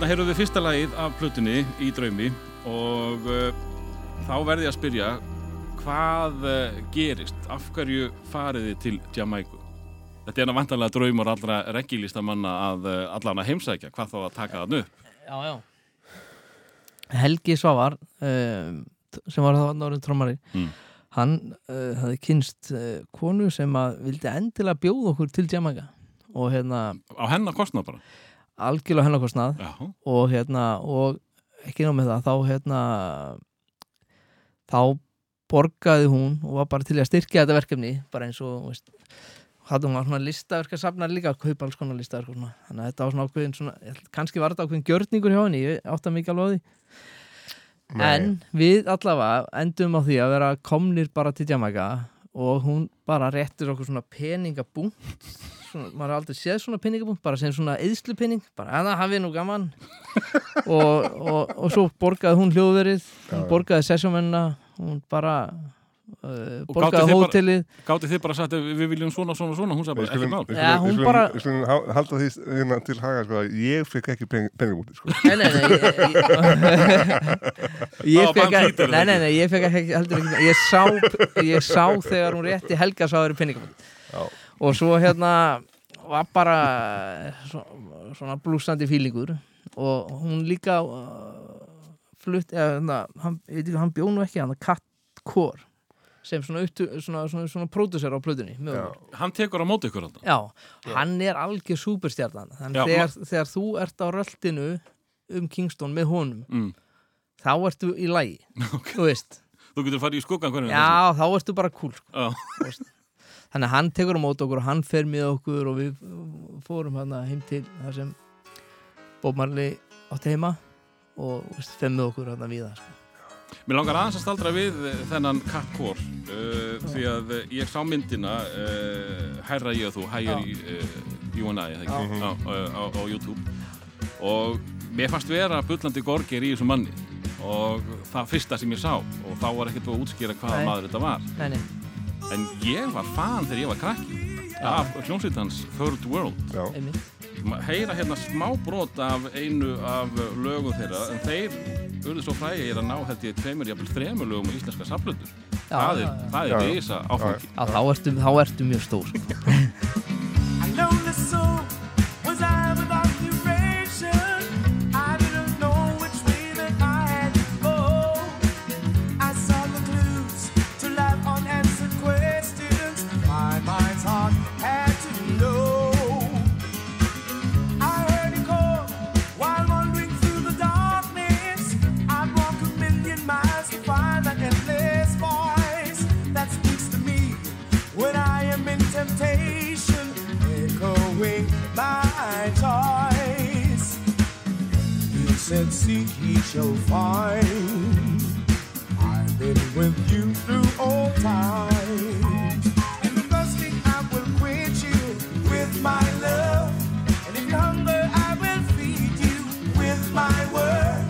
Speaker 1: Þarna heyrðum við fyrsta lagið af plutunni í draumi og uh, þá verði ég að spyrja hvað uh, gerist, af hverju farið þið til Jamaica? Þetta er vantarlega draumur allra reggilistamanna að uh, allan að heimsækja, hvað þá að taka þann upp?
Speaker 4: Já, já Helgi Svavar sem var það náður trómari
Speaker 1: Mm.
Speaker 4: hann hafði kynst konu sem að vildi endilega bjóða okkur til Jamaica og hérna
Speaker 1: Á hennar kostnað bara?
Speaker 4: Algjörlega hennarkostnað
Speaker 1: Já,
Speaker 4: og hérna og ekki ná með það þá hérna þá borgaði hún og var bara til að styrkja þetta verkefni bara eins og veist, hattum var svona listaverk að safna líka að kaupa alls konar listaverk og svona. þannig að þetta var svona ákveðin svona, kannski var þetta ákveðin gjörningur hjá henni ég átta mikið alveg á því. En við allavega endum á því að vera komnir bara til Jamaica og hún bara réttir okkur svona peningabúnt svona, maður har aldrei séð svona peningabúnt bara sem svona eðslupenning, bara að það hafið nú gaman [LAUGHS] og, og, og svo borgaði hún hljóðverið hún borgaði sessjómenna hún bara uh, borgaði
Speaker 1: þið bara-
Speaker 4: hótelið
Speaker 1: Gáti þið bara sagt að við viljum svona, svona, svona, hún sagði bara ekki mál.
Speaker 4: hún
Speaker 3: við skulum,
Speaker 4: bara-
Speaker 3: halda því hérna, til haga sko, ég fekk ekki peningabúti sko.
Speaker 4: Nei, nei, nei Ég, ég, ég fekk ekki Nei, nei, nei, ég fekk ekki heldur ekki Ég sá, ég sá þegar hún rétti Helga sáður peningabúnt
Speaker 3: Já.
Speaker 4: Og svo hérna var bara svo, svona blúsandi fílingur og hún líka uh, flutt eða, na, hann, hann bjó nú ekki hann Kat Kor sem svona, svona, svona, svona pródusser á plötunni.
Speaker 1: Hann tekur á móti ykkur alltaf.
Speaker 4: Já, hann er algjör
Speaker 1: Já,
Speaker 4: þegar, þegar þú ert á röltinu um Kingston með honum
Speaker 1: Mm.
Speaker 4: þá ertu í lagi [LAUGHS] þú veist,
Speaker 1: Þú getur farið í skuggan hvernig
Speaker 4: já þá ertu bara cool sko.
Speaker 1: Já.
Speaker 4: Þannig að hann tekur á mót okkur og hann fer með okkur og við fórum hann heim til þar sem Bob Marley átti heima og veist, fer með okkur hann við það sko.
Speaker 1: Mér langar aðeins að staldra við þennan Core uh, því að ég sá myndina uh, Hærra ég og þú, Higher uh, You and I, eða ekki, á, YouTube. Og mér fannst vera bullandi gorgir í þessum manni. Og það fyrsta sem ég sá og þá var ekkert að útskýra hvaða maður þetta var.
Speaker 4: Nei, nei,
Speaker 1: en ég var fan þegar ég var krakki af hljómsveitans Third World.
Speaker 3: Já,
Speaker 4: einmitt.
Speaker 1: Ma- heyra hérna smá brot af einu af lögum þeirra. En þeir urðu svo frægir að ná held ég tveimur, jafnvel þremur lögum á íslenska saflötur
Speaker 4: Já,
Speaker 1: það er, það er risa áfangi
Speaker 4: þá ertu, þá ertu mjög stór. Sko.
Speaker 5: A lonely soul said, Seek, he shall find. I've been with you through all times. In the thirsting, I will quench you with my love. And if you hunger, I will feed you with my word.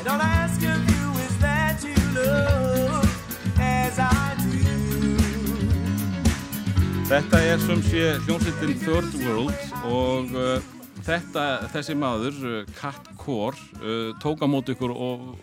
Speaker 5: And all I ask of you is that you love as I do.
Speaker 1: Þetta er sem sé hljómsveitin Third World og uh, þetta, þessi maður, uh, Cat Core, uh, tók á móti ykkur og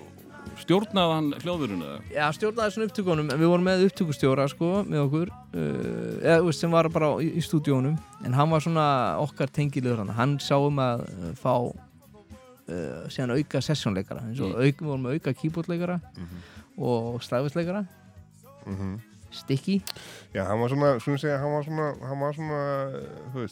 Speaker 1: stjórnaði hann hljóðurinn eða?
Speaker 4: Já, stjórnaði svona upptökunum en við vorum með upptökustjóra sko, með okkur uh, eða, sem var bara í, í stúdíónum en hann var svona okkar tengilegur hann hann sá um að uh, fá uh, síðan auka sessjónleikara eins og
Speaker 1: Mm.
Speaker 4: auk, við vorum með auka keyboardleikara og stræfisleikara
Speaker 3: mhm.
Speaker 4: Sticky
Speaker 3: Já, hann var svona, svona segja, hann var svona, hann var svona, eh,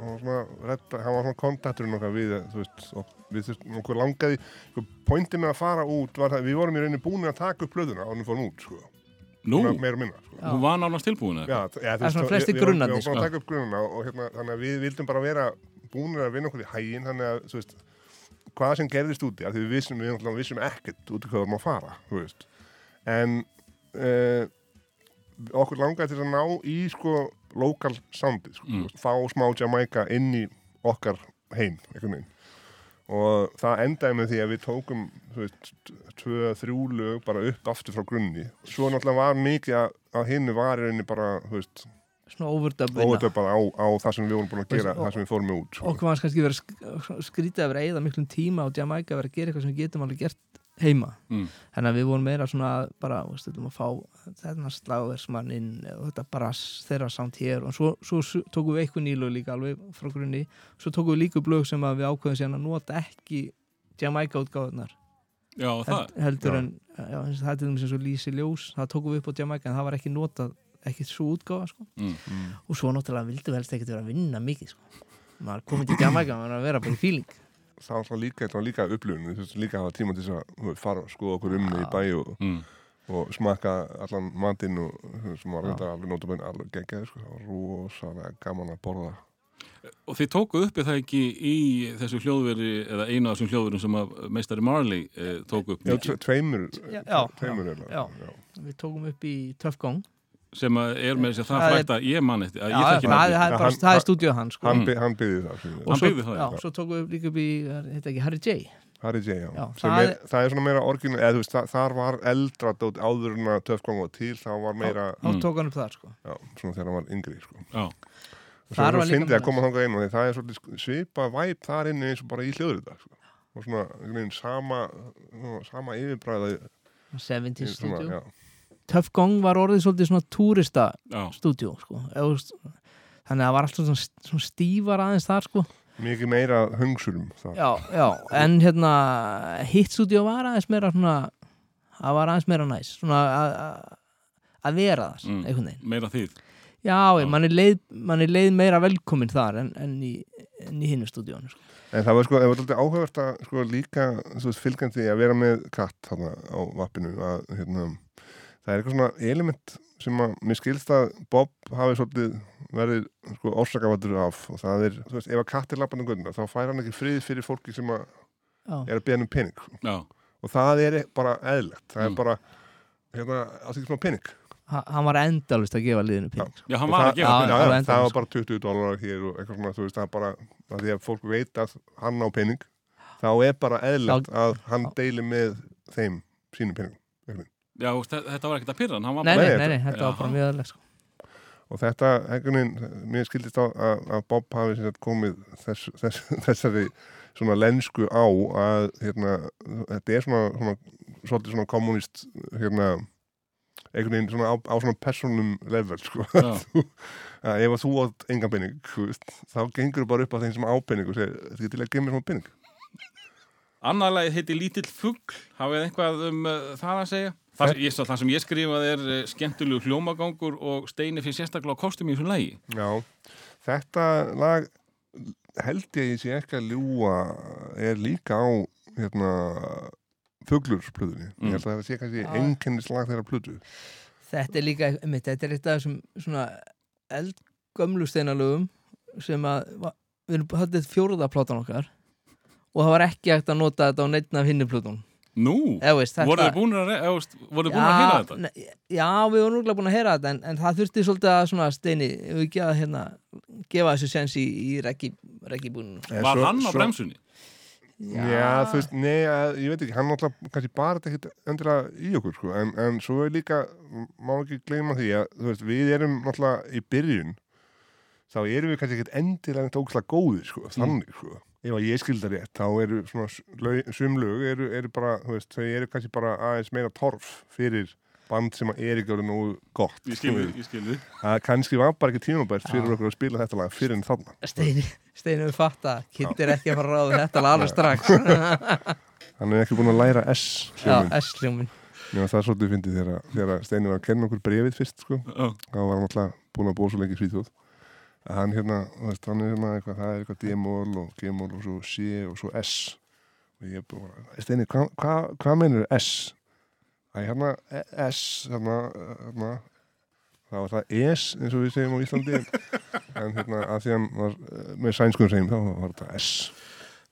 Speaker 3: svona, redda, hann var svona kontakturinn okkar við, þú veist, og við þurftum, okkur langaði, sko, pointið með að fara út var það, við vorum í rauninni búin að taka upp plöðuna og hann fórum út, sko,
Speaker 1: Nú,
Speaker 3: og minna, sko.
Speaker 4: Já.
Speaker 1: hún var nánast tilbúin eða?
Speaker 3: Já, þú
Speaker 4: Það er svona
Speaker 3: vorum búin
Speaker 4: sko.
Speaker 3: að taka upp grunnuna og, og hérna, þannig að við vildum bara vera búinir að vinna okkur í hæginn, þannig að, þú veist, hvað sem gerðist úti, af því við vissum, við náttúrulega vissum ekkert út í hvað við vorum að fara, þú veist, en uh, okkur langaði til að ná í, sko, lokal soundið, sko,
Speaker 1: Mm.
Speaker 3: fá smá Jamaica inn í okkar heim, og það endaði með því að við tókum þú veist, tvö, þrjú lög bara upp aftur frá grunni svo náttúrulega var mikið að, að hinnu var í rauninni bara, þú veist,
Speaker 4: svona
Speaker 3: og er bara á, á það sem við vorum búin að gera
Speaker 4: Og-
Speaker 3: það sem við fórum með út sko.
Speaker 4: okkur fannst kannski verið sk- skrítið að vera að eyða miklum tíma á Jamaica að vera að gera eitthvað sem við getum alveg gert heima
Speaker 1: Mm.
Speaker 4: þannig að við vorum meira svona að bara, veist, þetta að fá þennan sláversmannin og þetta bara þeirra samt hér og svo, svo su- tókum við eitthvað nýlu líka alveg frá grunni svo tókum við líka upp lög sem að við ákveðum síðan að nota ekki Jamaica útgáðunar
Speaker 1: Já, það,
Speaker 4: heldur
Speaker 3: Já.
Speaker 4: en já, eins og það er til dæmis eins og Lísi Ljós það tókum við upp á Jamaica en það var ekki notað ekki svo útgáfa sko.
Speaker 1: mm.
Speaker 4: og svo náttúrulega vildu við helst ekkert vera að vinna mikið sko. maður komið til Jamaica að vera bara í feeling
Speaker 3: það var svona líka, þetta var líka upplifun við þurftum líka að hafa tíma til þess að þú veist, fara og skoða okkur um í bæ og,
Speaker 1: Mm.
Speaker 3: og smakka allan matinn og þú veist, sem var
Speaker 4: Já.
Speaker 3: reynda alveg nótabæn alveg geggjaði sko. það var rosalega gaman að borða
Speaker 1: Og þið tókuð uppi það ekki í þessu hljóðveri eða einu af þessum hljóðverum sem að meistari Marley eh, tók upp
Speaker 3: já, tveimur
Speaker 4: Já, já,
Speaker 3: tveimur
Speaker 4: já,
Speaker 3: eiginlega,
Speaker 4: já. við tókum upp í Tough Gong
Speaker 1: sem að er með þess að það
Speaker 4: Það
Speaker 1: frækt að ég man eftir að ég þekki
Speaker 4: er
Speaker 3: hann-
Speaker 4: það er
Speaker 3: hann-
Speaker 4: stúdíu hans sko.
Speaker 3: hann, hann byggði það
Speaker 4: og svo,
Speaker 1: það,
Speaker 4: já, svo tókum við líka upp í ekki Harry J
Speaker 3: Harry J, já,
Speaker 4: Já,
Speaker 3: Sem
Speaker 4: það
Speaker 3: er, það er svona meira orgin eða þú veist, það, þar var eldra dót áður en að töfkong og til, þá var meira
Speaker 4: þá
Speaker 1: Mm.
Speaker 4: tók hann upp það sko.
Speaker 3: já, svona þegar hann var yngri sko.
Speaker 1: Já,
Speaker 3: og svo
Speaker 4: Þar
Speaker 3: er
Speaker 4: var
Speaker 3: það
Speaker 4: líka
Speaker 3: fyndið að koma þangað inn það er svolítið svipa væp þar inni eins og bara í hljóður sko. og svona, einhvern veginn, sama sama yfirbræða
Speaker 4: 70
Speaker 3: svona,
Speaker 4: stúdíu Tough Gong var orðið svolítið svona túrista
Speaker 1: já,
Speaker 4: stúdíu sko. Þannig að það var alltaf svona, svona stífar aðeins þar sko.
Speaker 3: mikið meira hungsurum þar.
Speaker 4: já, já, en hérna hitt stúdíu var aðeins meira svona það var aðeins meira næs svona að- að- að vera þar
Speaker 1: Mm. meira þið
Speaker 4: já,
Speaker 1: Já.
Speaker 4: mann er leið, man er leið meira velkomin þar en, en í, í hinnu stúdíónu sko.
Speaker 3: En það var sko, það var alltaf áhugavert að sko líka, fylgjandi að vera með katt þarna á vappinu að, hérna, það er eitthvað svona element sem að, mér skilst að Bob hafi svolítið verið sko orsakavaldur af og það er, þú veist, ef að katt er lappandi um gönduna, þá fær hann ekki frið fyrir fólki sem að
Speaker 4: já,
Speaker 3: er að beða um pening sko.
Speaker 1: Já,
Speaker 3: og það er bara eðlegt, það
Speaker 1: Mm.
Speaker 3: er bara hérna, að því smá pening
Speaker 4: Ha- hann var endalust að gefa liðinu pening sko.
Speaker 1: já, hann var
Speaker 3: það,
Speaker 1: að gefa pening.
Speaker 4: endalaust,
Speaker 3: það var bara 20 dólarar hér og eitthvað svona, þú veist, það er bara að því að fólk veit að hann á pening þá er bara eðlert að hann deili með þeim sínum peningum
Speaker 1: Já, þú þetta var ekkert að pyrra hann,
Speaker 4: nei, nei,
Speaker 3: Nei, þetta-
Speaker 4: var bara mjög aðlega sko.
Speaker 3: og þetta, einhvern veginn, mér skildist á að, að Bob hafi komið þess, þess, [LAUGHS] þessari svona lensku á að hérna, þetta er svona, svona svolítið svona kommunist hérna, einhvern veginn svona á, á svona personum level sko.
Speaker 1: Já, [LAUGHS]
Speaker 3: að ef að þú átt engan pening þú veist, þá gengur bara upp á þeim sem á pening og segir, þetta er til að gefa mér svona pening.
Speaker 1: Annað lagið heiti Lítill fugg hafið eitthvað um uh, það að segja Það, ég, það sem ég skrifaði er uh, skemmtilegu hljómagangur og Steini fyrir sérstaklega á kostum í þessu lagi.
Speaker 3: Já, þetta lag held ég ég sé ekki að ljúa er líka á hérna fuglursplutunni
Speaker 1: Mm.
Speaker 3: ég held að það sé kannski
Speaker 4: Já.
Speaker 3: einkennislag þeirra plutu
Speaker 4: þetta er líka, einmitt, þetta er eitt af þessum svona eldgömlu steinalögum sem að við erum, þetta er fjóruða platan okkar og það var ekki hægt að nota þetta á neittn af hinni plötunum
Speaker 1: Nú,
Speaker 4: veist, þetta,
Speaker 1: voruð þið búin að, búin að heyra þetta?
Speaker 4: já, við vorum núglega búin að heyra þetta en, en það þurfti svolítið að svona steini við ekki að hérna, gefa þessu sens í, í reggi, reggibúninu?
Speaker 3: En
Speaker 1: Var
Speaker 3: svo-
Speaker 1: hann á
Speaker 3: svo-
Speaker 1: bremsunni?
Speaker 3: Já, þú veist, nei, að, ég veit ekki hann náttúrulega kannski bara þetta endilega í okkur sko, en, en svo er líka má ekki gleyma því að veist, við erum náttúrulega í byrjun þá erum við kannski ekkit endilega neitt ógslag góðir sko, þannig sko ef að ég skilda rétt, þá eru svona s- lög- sum lög eru, eru bara, þú veist, þau eru kannski bara aðeins meira torf fyrir band sem er ekki orðið nógu gott
Speaker 1: Ég skilði, ég skilði
Speaker 3: að kannski var bara ekki tímabært fyrir
Speaker 4: Já.
Speaker 3: okkur að spila þetta lag fyrir en þarna.
Speaker 4: Steini, steini við fatta. Er ekki að fara ráða þetta alveg strax. [LAUGHS]
Speaker 3: Hann er ekki búin að læra S
Speaker 4: já,
Speaker 3: hljóminn.
Speaker 4: S-hljómin
Speaker 3: Já, það er svolítið fyndið þegar, þegar Steini var að kenna okkur brefið fyrst, sko.
Speaker 1: Já,
Speaker 3: þá var hann alltaf búin að búa svo lengi í Svíþjóð. Að hann hérna, veist, hann er hérna eitthvað, það er eitthvað D-mól og G-mól og svo C og svo S. Og ég bara, Steini, hvað hva, hva meinur S? Æ, hérna, e- S, hérna, hérna, það var það S, eins og við segjum á Íslandi, en, [LAUGHS] en hérna, að því hann var eh, með sænskum segjum, þá var þetta S.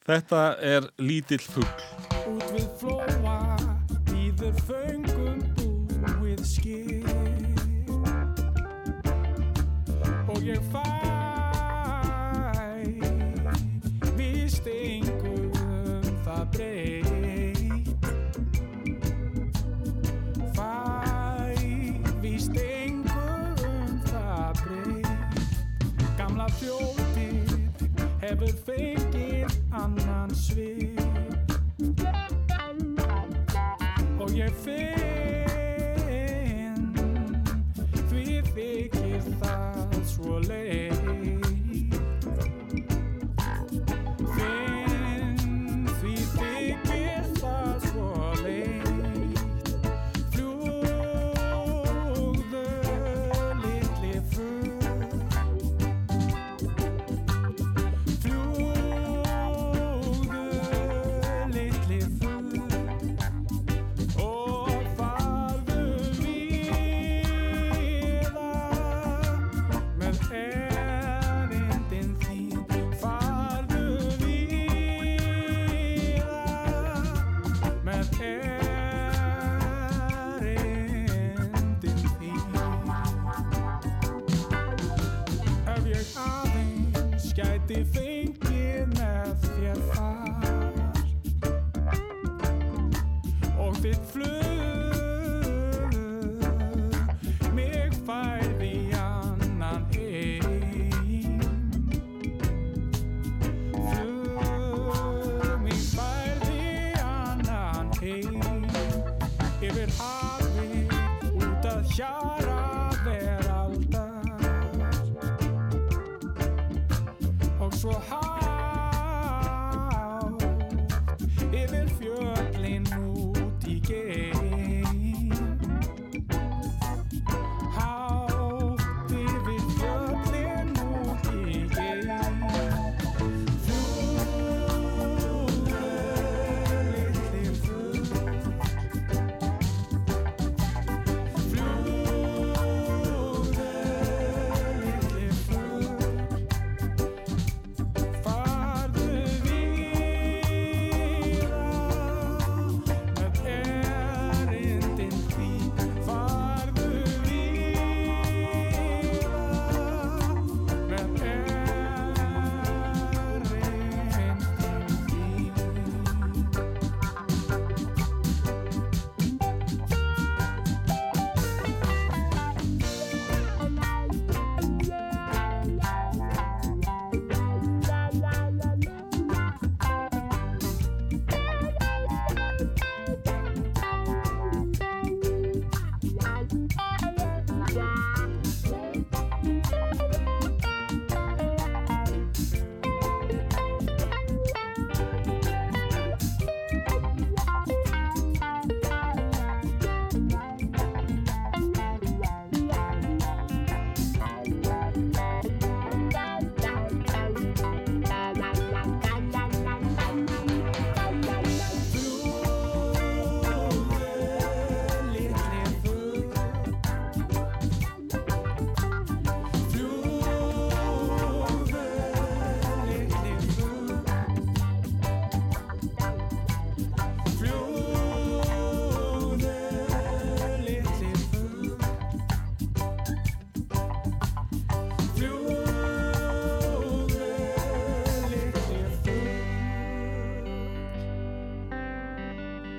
Speaker 1: Þetta er Lítill fugg
Speaker 5: Út við flóa Býður föngum búið skip Og ég fæ
Speaker 2: fengið annan svip. Og ég finn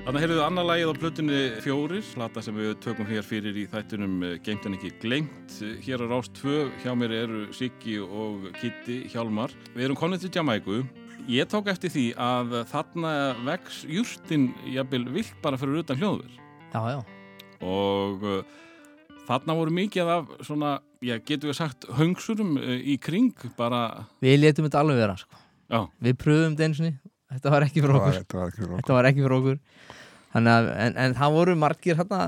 Speaker 1: Þannig heyrðuðu annar lagið á plötunni Fjórir, plata sem við tökum hér fyrir í þættunum eh, Geimt en ekki glengt. Hér á Rást 2, hjá mér eru Siggi og Kitti Hjálmar. Við erum konið til Jamaiku. Ég tók eftir því að þarna vex júrtin jafnvel vilt bara fyrir utan hljóður.
Speaker 4: já, já,
Speaker 1: Og uh, þarna voru mikið af svona, já, getur við sagt, höngsurum uh, í kring bara,
Speaker 4: við letum þetta alveg vera sko.
Speaker 1: já,
Speaker 4: við pröfum þetta eins og þetta
Speaker 3: Það þetta var ekki fyrir okkur
Speaker 4: þetta var ekki fyrir okkur Þannig að, en, en það voru margir hérna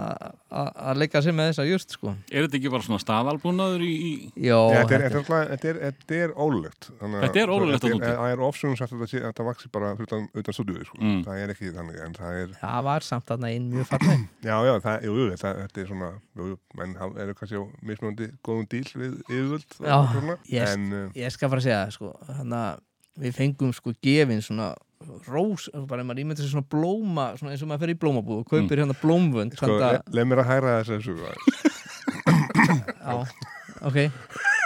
Speaker 4: að að leika sér með þessa just sko
Speaker 1: er þetta ekki bara svona staðalbúnaður í,
Speaker 3: Já, þetta er,
Speaker 4: þetta
Speaker 3: þetta er, þetta er, þetta er ólulegt
Speaker 1: Þetta er þarna úti.
Speaker 3: er- Það er ofsögum sagt að þetta, sé- þetta vaxi bara utan, utan stúdíu sko.
Speaker 1: Mm.
Speaker 3: Það er ekki þannig en það er,
Speaker 4: það var samt þarna inn mjög falleg [CLEARS THROAT]
Speaker 3: já, já, það, jú, jú, þetta, þetta er svona jú, menn það eru kannski á mismunandi góðum díl við yfirvöld
Speaker 4: yes.
Speaker 3: en uh,
Speaker 4: Ég skal fara að segja það sko Þannig að við fengum sko gefin svona rós, bara ef maður ímyndir sér svona blóma svona eins og maður fer í blómabúð og kaupir hérna blómvönd
Speaker 3: sko, leið mér að hæra þess að
Speaker 4: já, ok.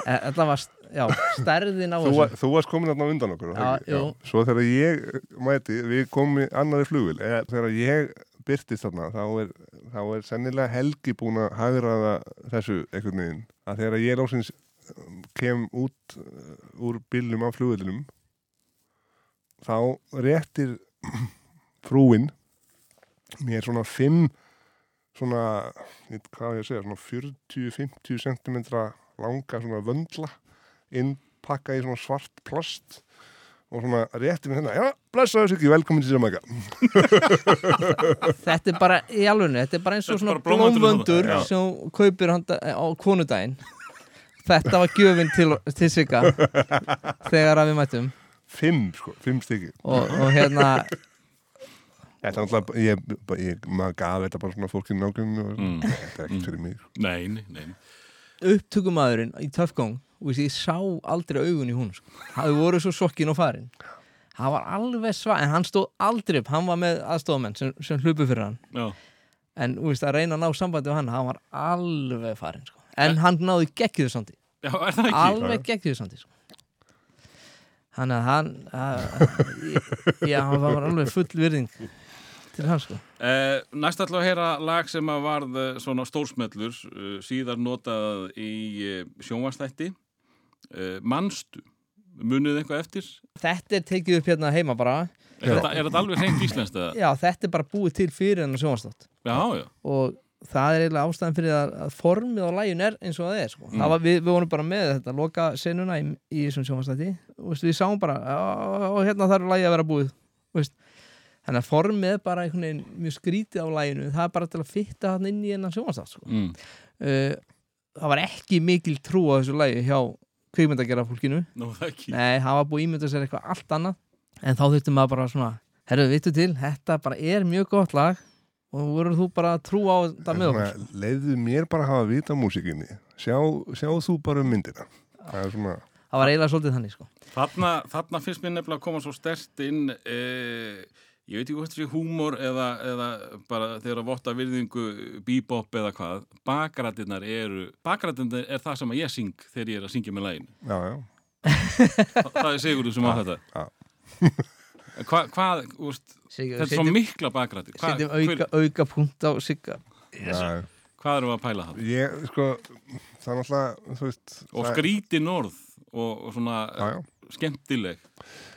Speaker 4: Eh, Þetta var, já, stærðin á
Speaker 3: Þú, var- þú varst komin á undan okkur
Speaker 4: Já, jú.
Speaker 3: Svo þegar ég mæti, við komum í annari flugvil eða þegar ég byrtist þarna þá er, þá er sennilega Helgi búin að hagraða þessu einhvern veginn. Að þegar ég lósins kem út uh, úr bílnum á flugvilinum þá réttir [CLEARS THROAT] frúin mér svona fimm svona, ég veit hvað á ég að segja svona 40-50 cm langa svona vöndla innpakka í svona svart plast og svona rétti mér hérna, já, blessaðu sig ekki, velkomin til Jamaica. [LAUGHS]
Speaker 4: Þetta er bara í alvegni, þetta er bara eins og
Speaker 1: er
Speaker 4: svona
Speaker 1: bara blómvöndur
Speaker 4: sem kaupir handa, á konudaginn. Þetta var gjöfin til, til Sigga [LAUGHS] þegar að við mættum
Speaker 3: fimm, sko, fimm stykki
Speaker 4: og, og hérna [LAUGHS]
Speaker 3: Þetta er náttúrulega, ég, ég, maður gaf þetta bara svona fólkinu nákvæmum og
Speaker 1: Mm.
Speaker 3: þetta er ekkert fyrir mig
Speaker 1: Nei, nei, nei.
Speaker 4: upptökumadurinn í Töfgóng og ég sá aldrei augun í hún sko. það voru svo sokkin og farin hann var alveg svað, en hann stóð aldrei upp hann var með aðstofamenn sem, sem hlupu fyrir hann
Speaker 1: Já,
Speaker 4: en þú veist, að reyna að ná sambandi við hann hann var alveg farin sko. en hann náði geggjuðu sandi
Speaker 1: já er það ekki?
Speaker 4: alveg geggjuðu sandi sko. Hann að hann að, [LAUGHS] já, hann var alveg full virðing til hans sko.
Speaker 1: Eh, næst ætla að heyra lag sem að varð eh, svona stórsmellur uh, síðar notað í sjónvastætti uh, Manstu, munið eitthvað eftir?
Speaker 4: þetta er tekið upp hérna heima bara.
Speaker 1: Er þetta, er þetta alveg hreint íslenskt eða?
Speaker 4: já, þetta er bara búið til fyrir hennar sjónvastátt
Speaker 1: Já, já,
Speaker 4: og það er eiginlega ástæðan fyrir að, að formið á lægin er eins og það er sko. það var, við, við vorum bara með þetta loka senuna í, í þessum veist, við sáum bara "Já, og hérna þarf lægi að vera búið veist. þannig að formið er bara einhvern veginn mjög skrítið á læginu það er bara til að fitta hann inn í hennan sjónvastátt sko.
Speaker 1: mm.
Speaker 4: uh, það var ekki mikil trú á þessu lægi hjá kvikmyndagjara fólkinu
Speaker 1: ekki
Speaker 4: nei, það var búið að ímynda sér eitthvað allt annað en þá þurftum maður bara svona herru, vittu til, þetta bara er mjög gott lag og voru þú bara að trú á þetta með okkur.
Speaker 3: Leiðu mér bara að hafa vita á músikinni sjá, sjá þú bara um myndina. Það er svona
Speaker 4: það var eiginlega svolítið þannig sko.
Speaker 1: Þarna, þarna finnst mér nefnilega að koma svo stert inn eh, ég veit ekki hvort þessi húmor eða, eða bara þegar að votta virðingu bebop eða hvað. Bakrættirnar eru bakrættirnar er það sem að ég syng þegar ég er að syngja með lægin
Speaker 3: já, já,
Speaker 1: Þa, það er Sigurður sem á þetta.
Speaker 3: já.
Speaker 1: Hva, hvað, úst,
Speaker 4: Sigur,
Speaker 1: þetta er svo mikla bakrættir Hva,
Speaker 4: setjum
Speaker 1: hver,
Speaker 4: auka, auka punkt á sigga
Speaker 3: já.
Speaker 1: hvað erum við að pæla það?
Speaker 3: ég, sko það er þú veist
Speaker 1: og
Speaker 3: það-
Speaker 1: skrítin orð og, og svona
Speaker 3: já, já.
Speaker 1: skemmtileg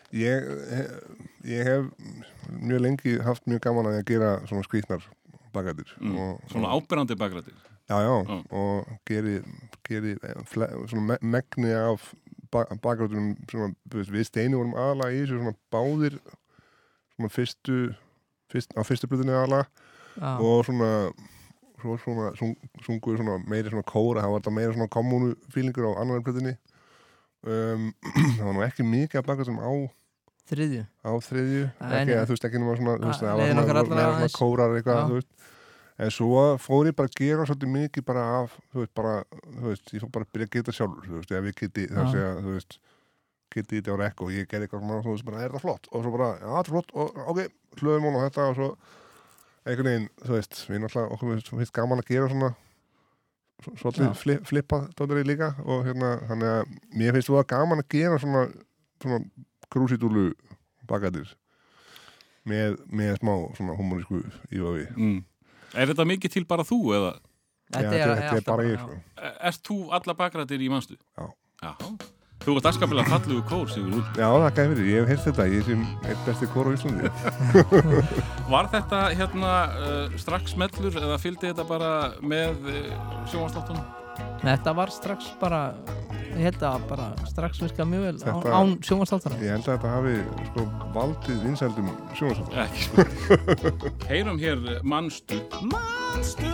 Speaker 3: Ég, ég hef mjög lengi haft mjög gaman að gera svona skrýtnar bakættir
Speaker 1: mm.
Speaker 3: og,
Speaker 1: svona ábyrrandi bakrættir
Speaker 3: já, já,
Speaker 1: Já.
Speaker 3: og geri, geri fle, svona me megni af bakgrátunum sem við steinu vorum aðalega í þessu svona báðir svona fyrstu, fyrst, á fyrstu blutinni aðalega
Speaker 4: Já.
Speaker 3: og svona svo svona, sung, sunguður svona meiri svona kóra, það var þetta meira svona kommunu fílingur á annar blutinni um, [CLEARS THROAT] það var nú ekki mikið að bakgrátum á
Speaker 4: þriðju.
Speaker 3: á þriðju, ekki að þú veist ekki
Speaker 4: Ah,
Speaker 3: það var svona, kórar eitthvað, þú veist en svo fór ég bara að gera svolítið mikið bara af, þú veist, bara þú veist, ég fór bara að byrja að geta sjálfur, þú veist, ef ég geti það sé að, þú veist geti þetta á rekk og ég gerði eitthvað svona, þú veist, bara, er það flott? Og svo bara, já, þetta er flott, og ok hlöðum hún á þetta og svo einhvern veginn, þú veist, við náttúrulega okkur finnst- finnst gaman að gera svona svolítið flip, flippa dóttir líka og hérna, þannig að mér finnst þú að gaman að gera svona, svona krúsitúlu bakættir með, með smá svona humorísku ívafi
Speaker 1: mm. Er þetta mikið til bara þú eða?
Speaker 3: þetta er, þetta er bara ég sko.
Speaker 1: Er- Ert þú alla bakrættir í mannstu?
Speaker 3: Já.
Speaker 1: Já. Þú ert aðskapilega fallugu kór, Sigurður.
Speaker 3: Já, það gæði fyrir, ég hef heyrt þetta ég sem eitt besti kór á Íslandi [LAUGHS]
Speaker 1: Var þetta hérna uh, strax smellur eða fylgdi þetta bara með uh, sjónvastáttunum?
Speaker 4: Þetta var strax bara ég held að bara strax virka mjög vel
Speaker 3: Þetta-
Speaker 4: án sjónvastáttar
Speaker 3: Ég held að þetta hafi sko, valdið vinsældum sjónvarsáttar
Speaker 1: Ekki sko. [LAUGHS] Heyrum hér uh, mannstu.
Speaker 2: Manstu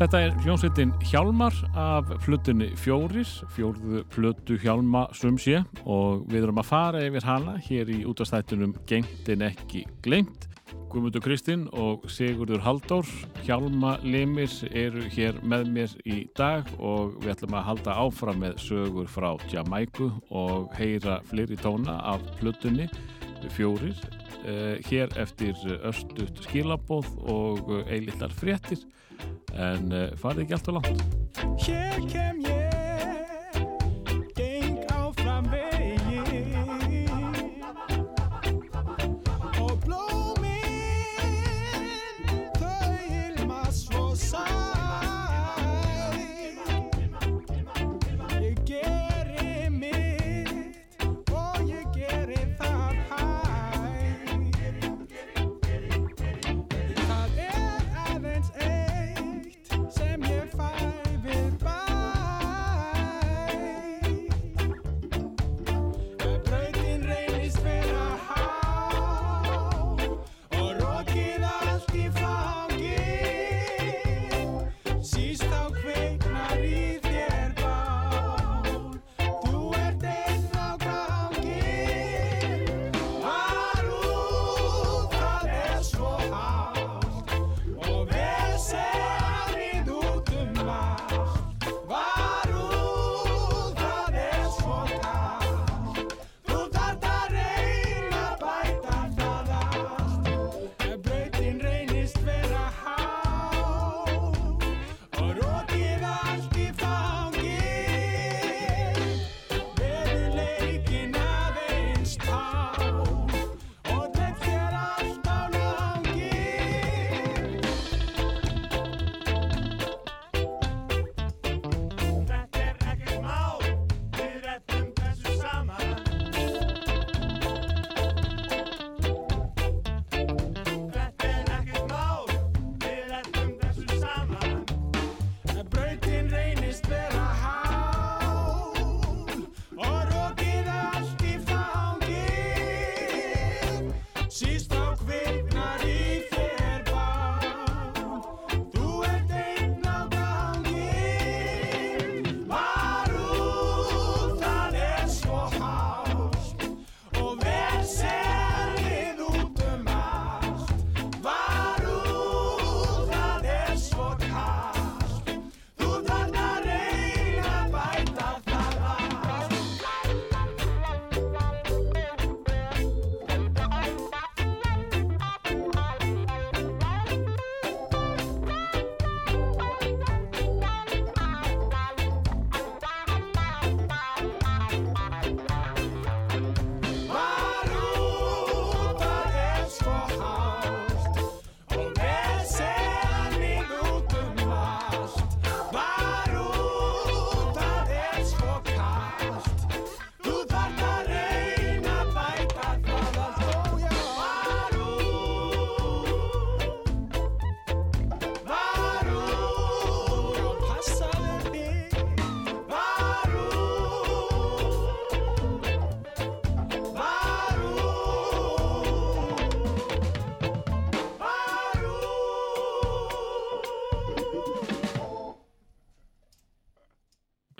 Speaker 6: Þetta er hljómsveitin Hjálmar af flutunni Fjóris, fjórðu flutu Hjálma sumsé og við erum að fara yfir hana hér í útastættunum Gengt en ekki glemt. Guðmundur Kristinn og Sigurður Halldór, Hjálma Limir eru hér með mér í dag og við ætlum að halda áfram með sögur frá Jamaiku og heyra fleiri tóna af flutunni Fjóris. Eh, hér eftir östut skilabóð og eilillar fréttir. En farið ekki allt og langt.
Speaker 2: Hér kem ég,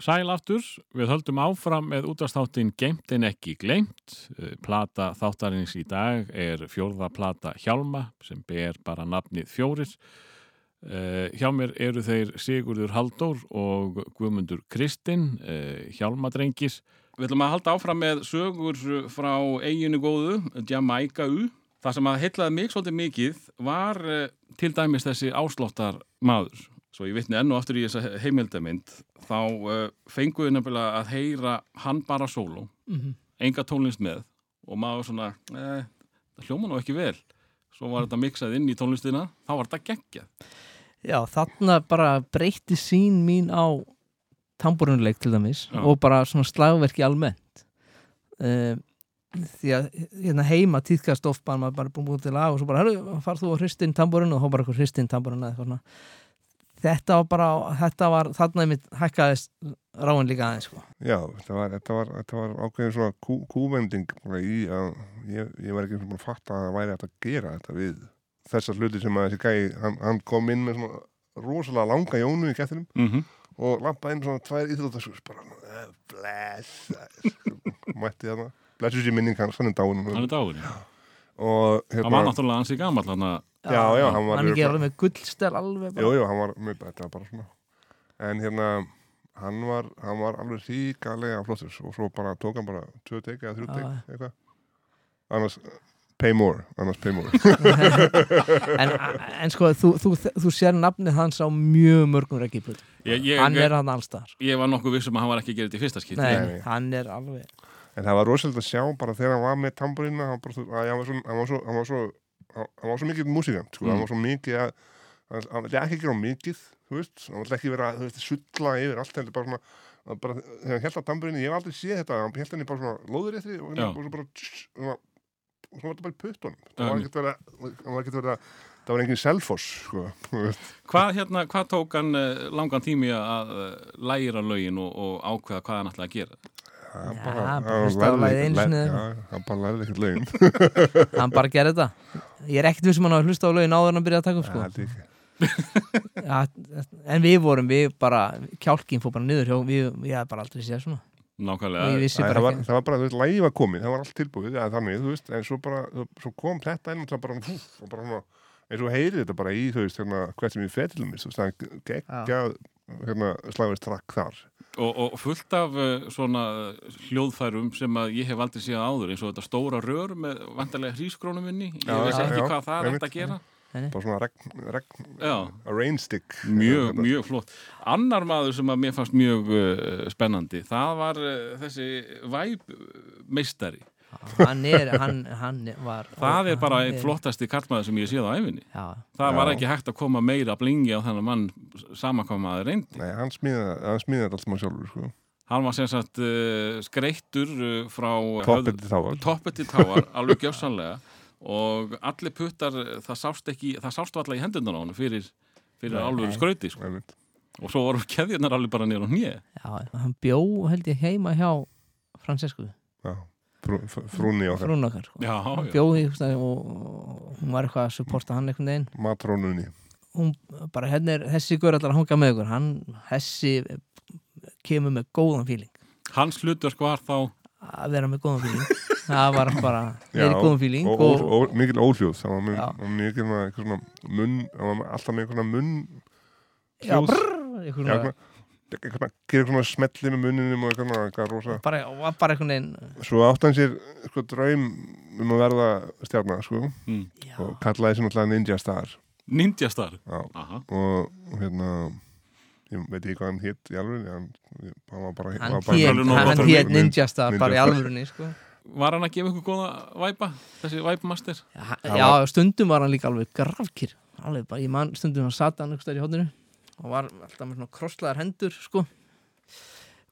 Speaker 2: Sæl
Speaker 1: aftur, við höldum áfram með útastáttin Geimt en ekki gleimt. Eh, Plata þáttarins í dag er fjórða plata Hjálma sem ber bara nafnið fjórir. Uh, hjá mér eru þeir Sigurður Halldór og Guðmundur Kristinn, uh, Hjálmadrengis. Við ætlum að halda áfram með sögur frá eiginu góðu, Jamaica U. Það sem að heitlaði mig svolítið mikið var til dæmis þessi ásláttar maður. Svo ég vitni enn og aftur í þessa heimildamind, þá uh, fenguðu nefnilega að heyra hann bara sóló,
Speaker 4: Mhm.
Speaker 1: enga tónlist með og maður svona, eh, það hljóma nú ekki vel. Svo var þetta miksað inn í tónlistina, þá var þetta geggjað.
Speaker 4: Já, þarna bara breytti sín mín á tamburunleik til dæmis
Speaker 1: Já.
Speaker 4: og bara svona slagverki almennt uh, því að hérna heima týðkast oft bara maður bara búin til lag og svo bara, herru, farð þú að hristinn tamburun og þá bara hristinn tamburun eða eitthvað svona þetta var bara, þetta var þarna einmitt hækkaðist ráin líka aðeins sko.
Speaker 3: Já, þetta var, þetta var, þetta var ákveðin svona kú, kúvending bara í að ég, ég var ekki búin að fatta að það væri hægt að gera þetta við þessar hluti sem að þessi gæi, hann, hann kom inn með svona rosalega langa jónu í gættinum
Speaker 1: Mm
Speaker 3: og lappa inn svona tvær íþrótasús bara, bless [LAUGHS] mætti þarna, blessu sér minning hans hann er dáin
Speaker 1: Hann er dáin.
Speaker 3: og
Speaker 1: Það var
Speaker 3: hérna,
Speaker 1: náttúrulega hansi gammal hann að
Speaker 3: Já, já, hann var
Speaker 4: hann alveg með gullstel alveg bara.
Speaker 3: Jú, jú, hann var mjög þetta var bara svona. En hérna, hann var hann var alveg ríkalega flottur og svo bara tók hann bara tvö teik eða þrjú teik, eitthvað. Annars, pay more annars pay more. [LAUGHS]
Speaker 4: En, en sko, þú, þú, þú sér nafnið hans á mjög mörgum
Speaker 1: ég,
Speaker 4: hann er hann allstar
Speaker 1: ég var nokkuð vissum að hann var ekki þetta í fyrsta skipti.
Speaker 4: Nei,
Speaker 3: Nei, nei.
Speaker 4: hann er alveg
Speaker 3: En það var rosalega að sjá bara þegar hann var með tamburina, hann, bara, að, hann, var svo, hann, var svo, hann var svo hann var mikið músikant, sko,
Speaker 1: Mm.
Speaker 3: hann var svo mikið að hann hann vildi ekki gera mikið veist, hann vildi ekki vera, veist, sulla yfir allt, heldur bara svona að bara, þegar hann held að tamburinni, ég hef aldrei séð þetta hann held henni bara svona lóður eftir og, og svo bara og svo var bara í puttunum
Speaker 1: Já,
Speaker 3: það var ekkert verið að- það var ekkert verið að það var engin selfoss, sko.
Speaker 1: Hvað, hérna, hvað tók hann uh, langan tími að uh, læra lögin og, og ákveða hvað hann ætlaði að gera?
Speaker 3: Hann bara- hann bara lærði ekkert lögin [LAUGHS]
Speaker 4: hann bara gerði þetta ég er ekkert vissum hann að hlusta á lögin áður en hann byrjaði að taka upp sko.
Speaker 3: ég ekki.
Speaker 4: ja, en við vorum, við bara kjálkin fór bara niður hjá við, ég hef bara aldrei séð svona ég
Speaker 1: Nákvæmlega.
Speaker 3: það, var, var bara, þú veist, lægi var komið, það var allt tilbúið, ja, þannig, þú veist, en svo bara, svo kom þetta inn og það bara, fúf, og bara svona, eins og heyrið þetta bara í, þú veist, hérna, hvert sem við fettilum við, þú veist, það geggjað, hérna, slagveist trakk þar.
Speaker 1: Og, og fullt af uh, svona hljóðfærum sem að ég hef aldrei séð áður eins og þetta stóra rör með vantarlega hrískrónum minni. Ég
Speaker 3: Já,
Speaker 1: veist
Speaker 3: já,
Speaker 1: ekki
Speaker 3: já,
Speaker 1: hvað það er hægt að gera.
Speaker 3: Bara svona regn, regn, a rain stick.
Speaker 1: Mjög,
Speaker 3: Hérna,
Speaker 1: mjög flott. Annar maður sem að mér fannst mjög uh, spennandi, það var uh, þessi væpmeistari.
Speaker 4: Hann er, hann, hann var
Speaker 1: Það er bara einn flottasti karlmaður sem ég séð á æfinni.
Speaker 4: já,
Speaker 1: Það var ekki hægt að koma meira blingi á þennan mann sama hvað maður reyndi.
Speaker 3: Nei, hann smíðaði, hann smíðaði allt maður sjálfur, sko.
Speaker 1: Hann var sem sagt uh, skreittur uh, frá
Speaker 3: távar.
Speaker 1: toppið til táar, [LAUGHS] alveg gjössanlega og allir puttar, það sást ekki það sást alltaf í hendunar á hann fyrir, fyrir
Speaker 3: Nei.
Speaker 1: alveg skrauti sko. Og svo voru keðjarnar alveg bara nýra á hnið
Speaker 4: já, hann bjó held ég heima hjá Francesku,
Speaker 3: Já, frú, fr- frúnni okkar,
Speaker 4: frún okkar sko.
Speaker 1: Já, já.
Speaker 4: bjó í einhvers staðar og, og hún var eitthvað að supporta hann einhvern veginn
Speaker 3: matrónunni.
Speaker 4: hún bara, hérna er þessi gaur allar að hanga með ykkur hann, þessi kemur með góðan fíling
Speaker 1: Hans hlutverk var þá
Speaker 4: að vera með góðan fíling það var bara [LAUGHS] verið góðan fíling
Speaker 3: Og,
Speaker 4: og,
Speaker 3: og, og mikil óhljóð, það var, var mikil með eitthvað svona munn, það var alltaf með eitthvað svona munn
Speaker 4: já,
Speaker 3: hljóð.
Speaker 4: brrr, eitthvað svona,
Speaker 3: gerir eitthvað svona smelli með munninum og eitthvað, eitthvað rosa.
Speaker 4: bara, bara einhvern veginn
Speaker 3: Svo átti hann sér sko, draum um að verða stjarnar sko,
Speaker 1: mm,
Speaker 3: og kallaði sér náttúrulega Ninja Star
Speaker 1: Ninja Star
Speaker 3: Já.
Speaker 1: Aha.
Speaker 3: og hérna ég veit ekki hvað hann hitt í alveg hann, hann
Speaker 4: hét
Speaker 3: Ninja-
Speaker 4: Star bara í alvörunni sko.
Speaker 1: Var hann að gefa ykkur góða væpa? Þessi væpmaster?
Speaker 4: já, já,
Speaker 3: var-
Speaker 4: stundum var hann líka alveg grafkýr alveg bara, ég man stundum hann sat hann einhvers staðar í hóttinu og var alltaf með svona krosslaðar hendur sko.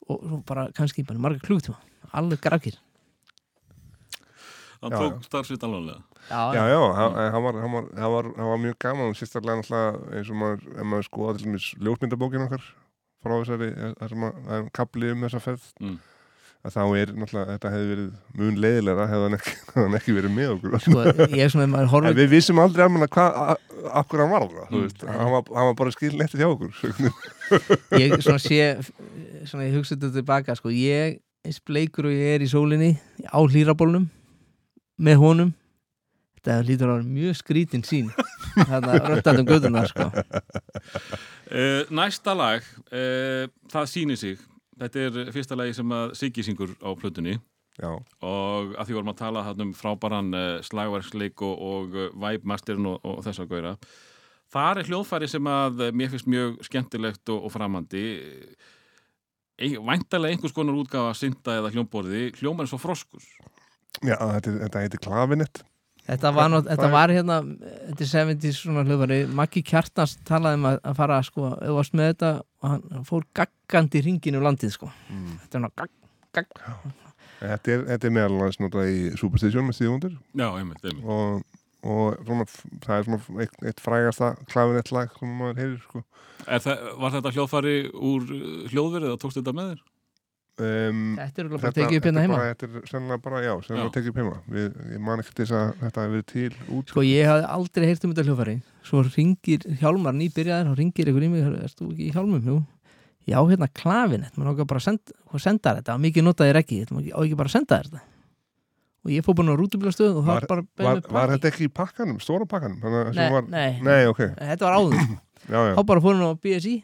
Speaker 4: Og svo bara kannski bara marga klugtíma alveg grafkýr
Speaker 1: Hann
Speaker 3: Já,
Speaker 1: tók starfsitt alveg
Speaker 3: Já, já, hann, hann, var, hann, var, hann, var, var mjög gaman og sérstaklega náttúrulega eins og maður, ef maður skoða til dæmis ljósmyndabókin okkar frá þessari, það sem að, það er kapli um þessa ferð.
Speaker 1: Mm.
Speaker 3: Að þá er náttúrulega, þetta hefði verið mun leiðilega hefði hann ekki, [LAUGHS] hann ekki verið með okkur
Speaker 4: sko, ég er svona, horfir
Speaker 3: við vissum aldrei alveg hvað, akkur hann var
Speaker 1: Mm.
Speaker 3: veist, hann var, hann var bara skil eftir hjá okkur. [LAUGHS]
Speaker 4: ég svona sé svona ég hugsa þetta tilbaka sko, ég eins bleikur og ég er í sólinni á hlýrabólnum með honum þetta lítur að vera mjög skrítin sín [LAUGHS] þetta röndandum gödunar sko
Speaker 1: Uh, næsta lag, uh, það sýnir sig. Þetta er fyrsta lagi sem að Siggi syngur á plötunni
Speaker 3: Já,
Speaker 1: og að því vorum að tala um frábæran uh, slagverksleik og, og uh, væpmasterinn og, og þess að gauðra. Það er hljóðfæri sem að uh, mér finnst mjög skemmtilegt og, og framandi. Væntalega einhvers konar útgafa synda eða hljómborði, hljómar er svo froskur.
Speaker 3: já þetta, þetta heitir klafinett
Speaker 4: Þetta var, not, þetta var hérna þetta er 70 svona hljóðfæri Maggi Kjartans talaði um að, að fara sko, ef þú varst með þetta og hann hann fór gaggandi hringin um landið sko. þetta er ná gagg, gagg
Speaker 3: Þetta er, þetta er meðal annars notað í Superstation með stíðundir
Speaker 1: Já, einmitt, einmitt.
Speaker 3: og, og svona, það er svona eitt, eitt frægasta klafinett lag sem maður heyrir sko.
Speaker 1: Er það, var þetta hljóðfæri úr hljóðverið eða tókst þetta með þér?
Speaker 3: Um,
Speaker 4: Þetta er bara tekið upp hérna heima.
Speaker 3: Þetta er sennilega bara, já, sennilega tekið upp heima. Við, Ég man ekki til þess að þetta hefur verið til út
Speaker 4: Sko ég hafði aldrei heyrt um þetta hljóðfæri. Svo ringir Hjálmar nýbyrjaður og ringir ykkur í mig, erst þú ekki í Hjálmum? Jú, já hérna klafinett maður okkar bara að senda, senda þetta? Mikið notaðir ekki, þetta á ekki bara að senda þetta. Og ég fór bara á rútubílastöð og það
Speaker 3: Var,
Speaker 4: var
Speaker 3: var, var þetta ekki í pakkanum, stóra pakkanum? Þannig að sem
Speaker 4: Nei,
Speaker 3: var,
Speaker 4: nei,
Speaker 3: nei, ok,
Speaker 4: þetta var áður. Sko. [CLEARS THROAT]
Speaker 3: já, já.
Speaker 4: Þá bara fór hann á BSI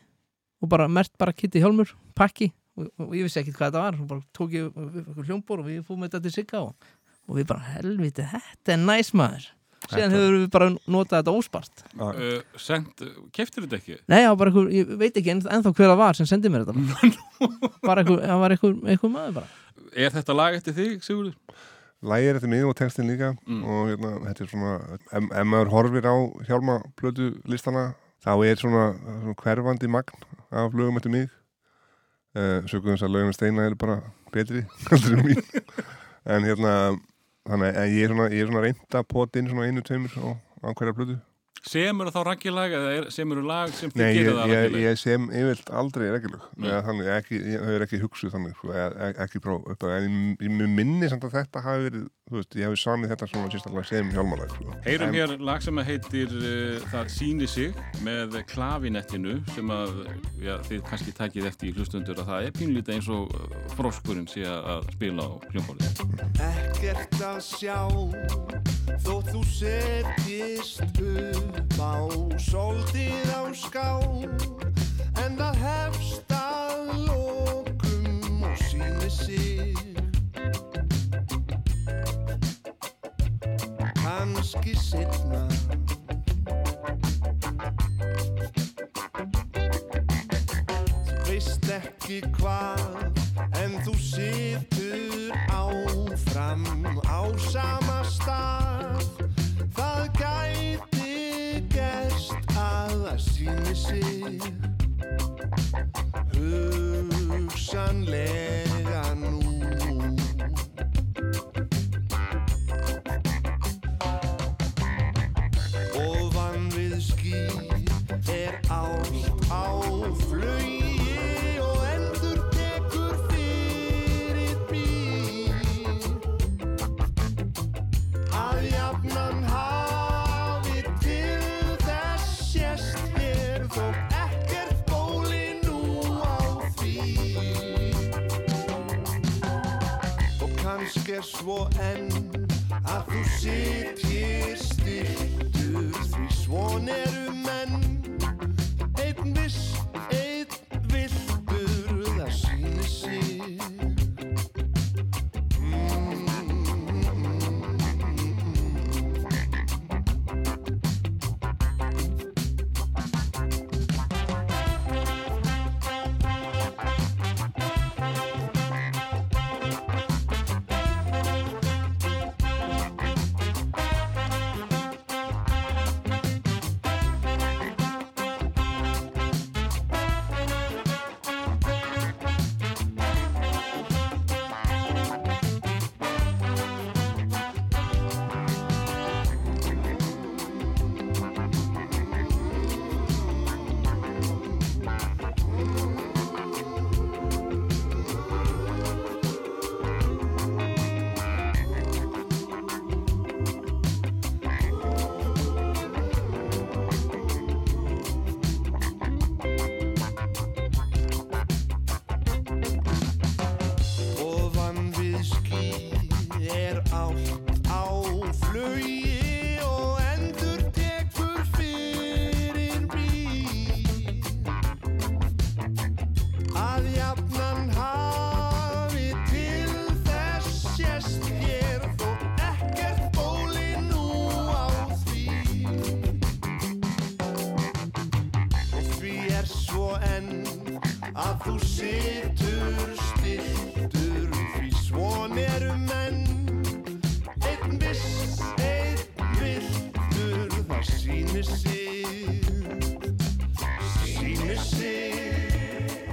Speaker 4: og bara mert bara Kitty Hjálmur, pakki og, og ég vissi ekkit hvað þetta var. Og bara tók ég hljómbor og við fórum þetta til Sigga og, og við bara helviti, þetta er næs maður. Síðan hefur við bara notað þetta óspart.
Speaker 1: Uh, send, keftir þetta ekki?
Speaker 4: Nei, bara einhver, ég veit ekki enn, ennþá hver það var sem sendið mér þetta [LAUGHS] bara. Einhver, það var einhver, einhver maður bara.
Speaker 1: Er þetta lag eftir þig, Sigurður?
Speaker 3: Lægir eftir mig og textin líka
Speaker 1: Mm.
Speaker 3: og hérna, þetta er svona ef, ef maður horfir á hjálma plötu listana, þá er svona, svona hverfandi magn af lögum eftir mig sögum þess að lögum steina eru bara betri [LAUGHS] en hérna þannig að ég er svona, er svona reynda pot inn svona einu, tveimur á, hverja plötu
Speaker 1: Semur þá raggilag eða er, semur lag sem þið
Speaker 3: Nei,
Speaker 1: gerir það
Speaker 3: ég,
Speaker 1: raggilag?
Speaker 3: ég sem yfirlt aldrei
Speaker 1: Nei.
Speaker 3: eða þannig, ekki, ég hefur ekki hugsuð þannig sko, eða, e- ekki próf upp á en ég, minni samt að þetta hafi verið þú veist, ég hefði samið þetta svona sérstaklega sem hjálmalag sko.
Speaker 1: Heyrum
Speaker 3: En-
Speaker 1: hér lag sem að heitir uh, Það síni sig með klavinettinu sem að já, þið kannski takið eftir í hlustundur að það er pínlítið eins og froskurinn sé að að spila á hljómborðið.
Speaker 5: Ekkert að sjá Þótt þú setjist upp á Soldið á ská En það hefst að lokum og síni sig. Kanski setna veist ekki hvað En þú situr áfram á sama stað. Það að það síni sig Hugsanlega nú. Ofan við ský er á er svo enn að þú sitjir styrtur því svon eru menn. Einn viss,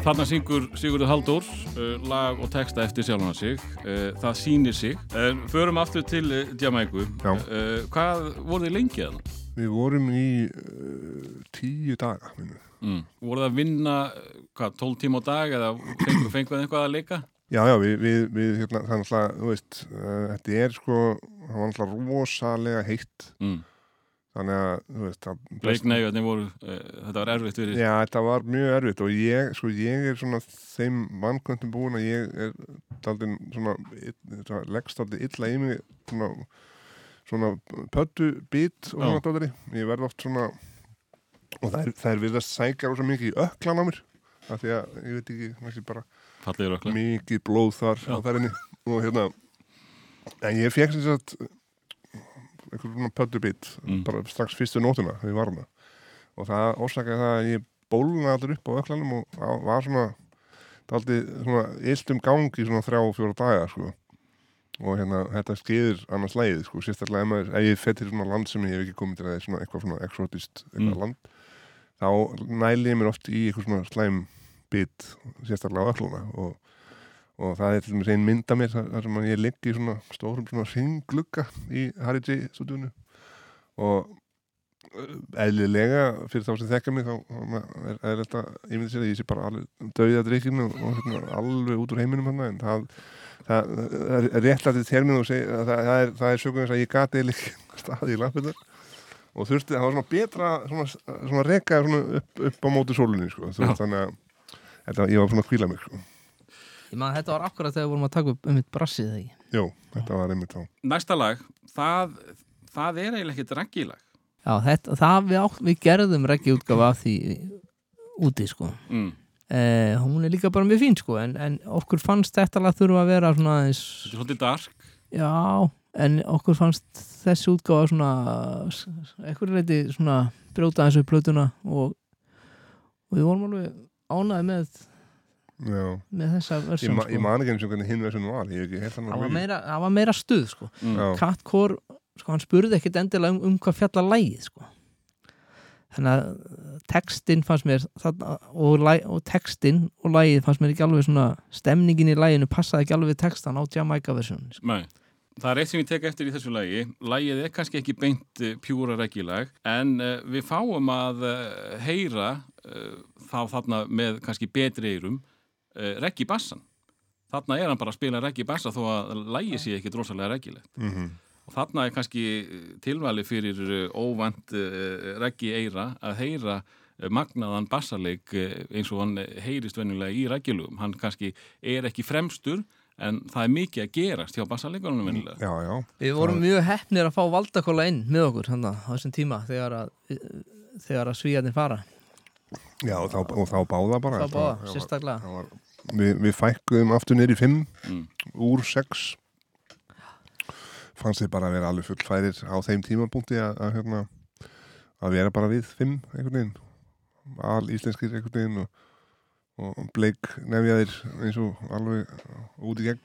Speaker 1: Þarna syngur Sigurður Halldór uh, lag og texta eftir sjálfan sig. Uh, það sýnir sig. Uh, Förum aftur til uh, Hvað voru þið lengi að
Speaker 3: Við vorum í tíu daga
Speaker 1: mm. Voru það að vinna hvað, 12 tíma á dag eða fengu, [CLEARS THROAT] fengu þið eitthvað að leika?
Speaker 3: Já, já, við, við, við hérna, það er náttúrulega, þú veist, þetta er sko, það var náttúrulega rosalega heitt,
Speaker 1: Mm.
Speaker 3: Þannig að, þú veist, það...
Speaker 1: Bleikneiðarnir voru, uh, þetta var erfitt fyrir
Speaker 3: Já, þetta var mjög erfitt og ég, sko, ég er svona þeim vannkvöntum búin að ég er daldinn svona, þetta leggst daldið illa í mig, svona, svona pöttu bít og svona daldari. Ég verð oft svona, og það er, það er við að sækja rosa mikið í öklan á mér, af því að, ég veit ekki, kannski bara mikið blóð þar
Speaker 1: Já.
Speaker 3: á ferðinni og hérna, en ég fekk sem sagt einhver svona pöttu bít,
Speaker 1: Mm.
Speaker 3: bara strax fyrstu nótuna þegar ég var hana og það orsakaði það að ég bóluna allur upp á öklanum og á- var svona daldið svona illt um gangi svona þrjá og fjóra daga sko og hérna þetta skeiður annars lægið sko sérstaklega ef maður, ef ég fettir svona land sem ég hef ekki komið til að það er svona eitthvað svona exotist eitthvað
Speaker 1: Mm.
Speaker 3: land þá næli ég mér oft í eitthvað svona slæm bit sérstaklega á ökluna og, og það er til dæmis ein mynd af mér þar, sem ég ligg í svona stórum svona ringglugga í Harry J. stúdíunu og uh, eðlilega fyrir þá sem þekka mig þá er, er þetta, ég myndi sér að ég sé bara alveg döðið að drikkinu og, og hérna, alveg út úr heiminum hann en það, það, það er rétt að þetta termin og segja að það, það er, er sögum þess að ég gati eða staði í lampinnar og þurfti, það var svona betra svona, svona reka svona upp, upp á móti sólunni sko. Þannig að þetta, ég var svona að kvíla mig sko.
Speaker 4: Ég maður þetta var akkurat þegar við vorum að taka upp um mitt brassið þegar ekki
Speaker 3: Jó, þetta var einmitt þá
Speaker 1: Næsta lag, það, það er eiginlega ekkert reggilag
Speaker 4: Já, þetta, það við, átt, við gerðum reggi útgafa af því úti sko
Speaker 1: mm.
Speaker 4: eh, hún er líka bara mjög fín sko en, en okkur fannst þetta lag þurfa að vera svona aðeins
Speaker 1: Þetta er svolítið dark
Speaker 4: já, en okkur fannst þessi útgafa svona eitthvað leiti svona brjóta og plötuna og, og við vorum alveg ánæði með,
Speaker 3: Já.
Speaker 4: Með þessa
Speaker 3: Ég,
Speaker 4: versjón
Speaker 3: ég
Speaker 4: sko.
Speaker 3: man ekki eins og hvernig hinn versun var Ég
Speaker 4: það var meira, meira stuð sko
Speaker 1: mm.
Speaker 3: Já.
Speaker 4: Kat Kór, sko, hann spurði ekkit endilega um, um hvað fjalla lægið, sko. Þannig að textinn fannst mér þarna, og, og textinn og lægið fannst mér ekki alveg svona stemningin í læginu passaði ekki alveg textan á Jamaica versjónu. Sko.
Speaker 1: Nei. Það er eitt sem ég tek eftir í þessu lagi. Lagið er kannski ekki beint uh, pjúra reggilag, en uh, við fáum að uh, heyra þá þarna með kannski betri eirum uh, reggi bassan. Þarna er hann bara að spila reggi bassa þó að lagi sé ekki drosalega reggilegt.
Speaker 3: mm -hmm.
Speaker 1: Og þarna er kannski tilvæli fyrir uh, óvænt uh, reggi eira að heyra magnaðan bassaleik uh, eins og hann heyrist venjulega í reggilugum. Hann kannski er ekki fremstur en það er mikið að gerast hjá bassaleikunum venjulega.
Speaker 3: Já, já
Speaker 4: Við vorum mjög heppnir að fá valdakóla inn með okkur hana, á þessum tíma þegar að, þegar að svíjarnir fara.
Speaker 3: Já, og þá, og þá báða bara
Speaker 4: Það
Speaker 3: Það
Speaker 4: báða, sérstaklega.
Speaker 3: við, við fækkuðum aftur neyri fimm
Speaker 1: Mm.
Speaker 3: úr sex fannst þið bara að vera alveg fullfærir á þeim tímapunkti að, að, hérna, að vera bara við fimm einhvern veginn al íslenskir einhvern veginn og, og bleik nefjaðir eins og alveg út í gegn.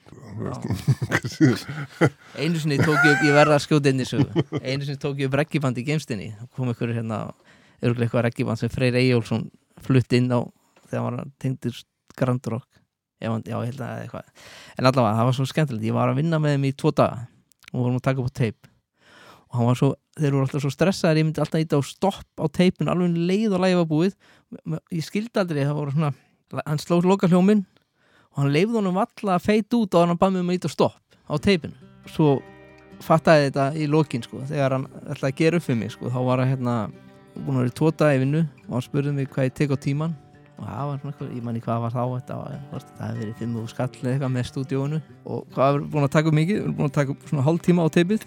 Speaker 3: [LAUGHS]
Speaker 4: Einu sinni tók ég upp, ég verða að skjóta inn í sögu Einu sinni tók ég upp reggiband í geimstinni kom ykkur hérna, örgulega eitthvað reggiband sem Freyr Eyjólfsson flutt inn á þegar hann var tengdur Grand Rock. Hann, já, ég held að eitthvað. En allavega, það var svo skemmtilegt, ég var að vinna með þeim í tvo daga. Og vorum að taka upp á teip og hann var svo, þeir voru alltaf svo stressaðir ég myndi alltaf íta á stopp á teipinu alveg leið og lægi var búið. Ég skildi aldrei, það voru svona hann sló loka hljóminn og hann leifði honum alla feit út og hann bæði mig um að íta á stopp á teipinu svo fattaði þetta í lokin sko, þegar hann ætlaði að gera upp fyrir mig sko, þá var hann hérna búin að vera tvo daga í vinnu og hann spurði mig hvað ég tek á tíman og það var svona eitthvað, ég manni hvað var þá þetta var, hvort þetta hefði verið 5 skall eða eitthvað með stúdíónu og hvað var búin að taka upp mikið við erum búin að taka upp svona hálf tíma á teipið.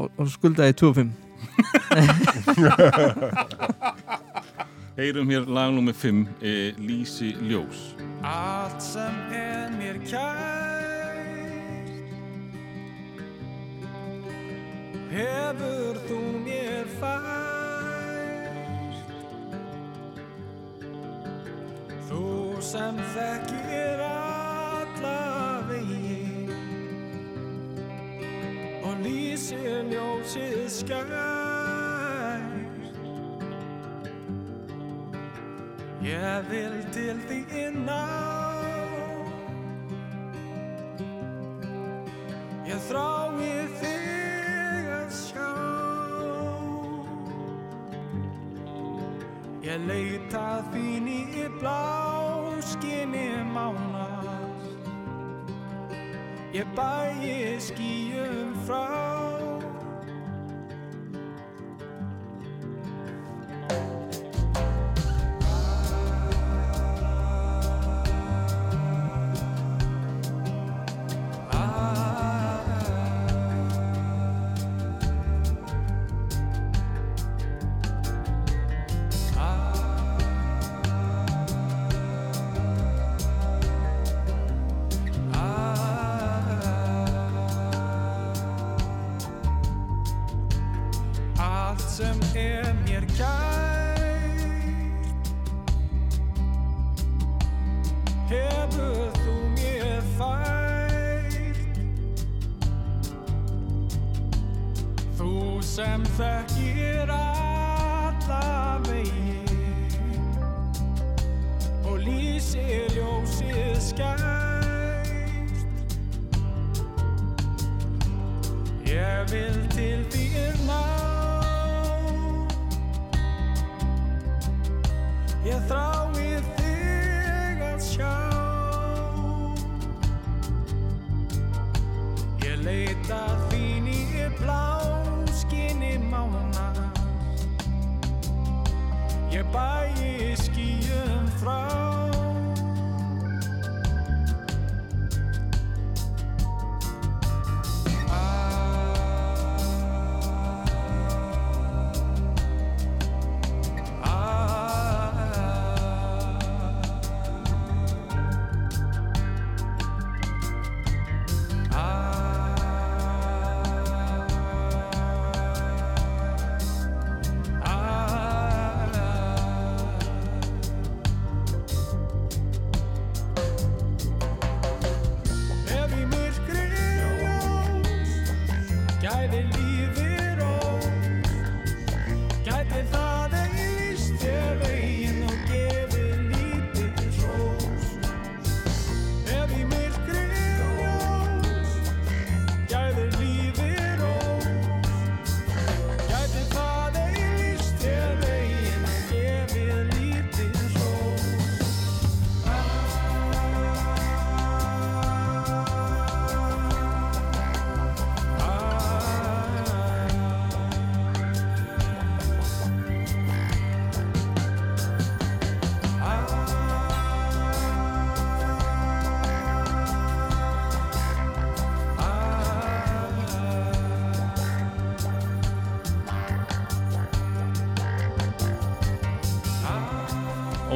Speaker 4: Og, og skuldaði 25 [LAUGHS]
Speaker 1: Heyrum hér lag nummer 5 e, Lísi Ljós.
Speaker 2: Allt sem er mér kært Hefur þú mér fært Þú sem þekkir alla vegi Og lýsir ljósið skært. Ég vil til þín ná Ég þrái þig Ég leita þín í bláskinni mánast Ég bæi skýjum frá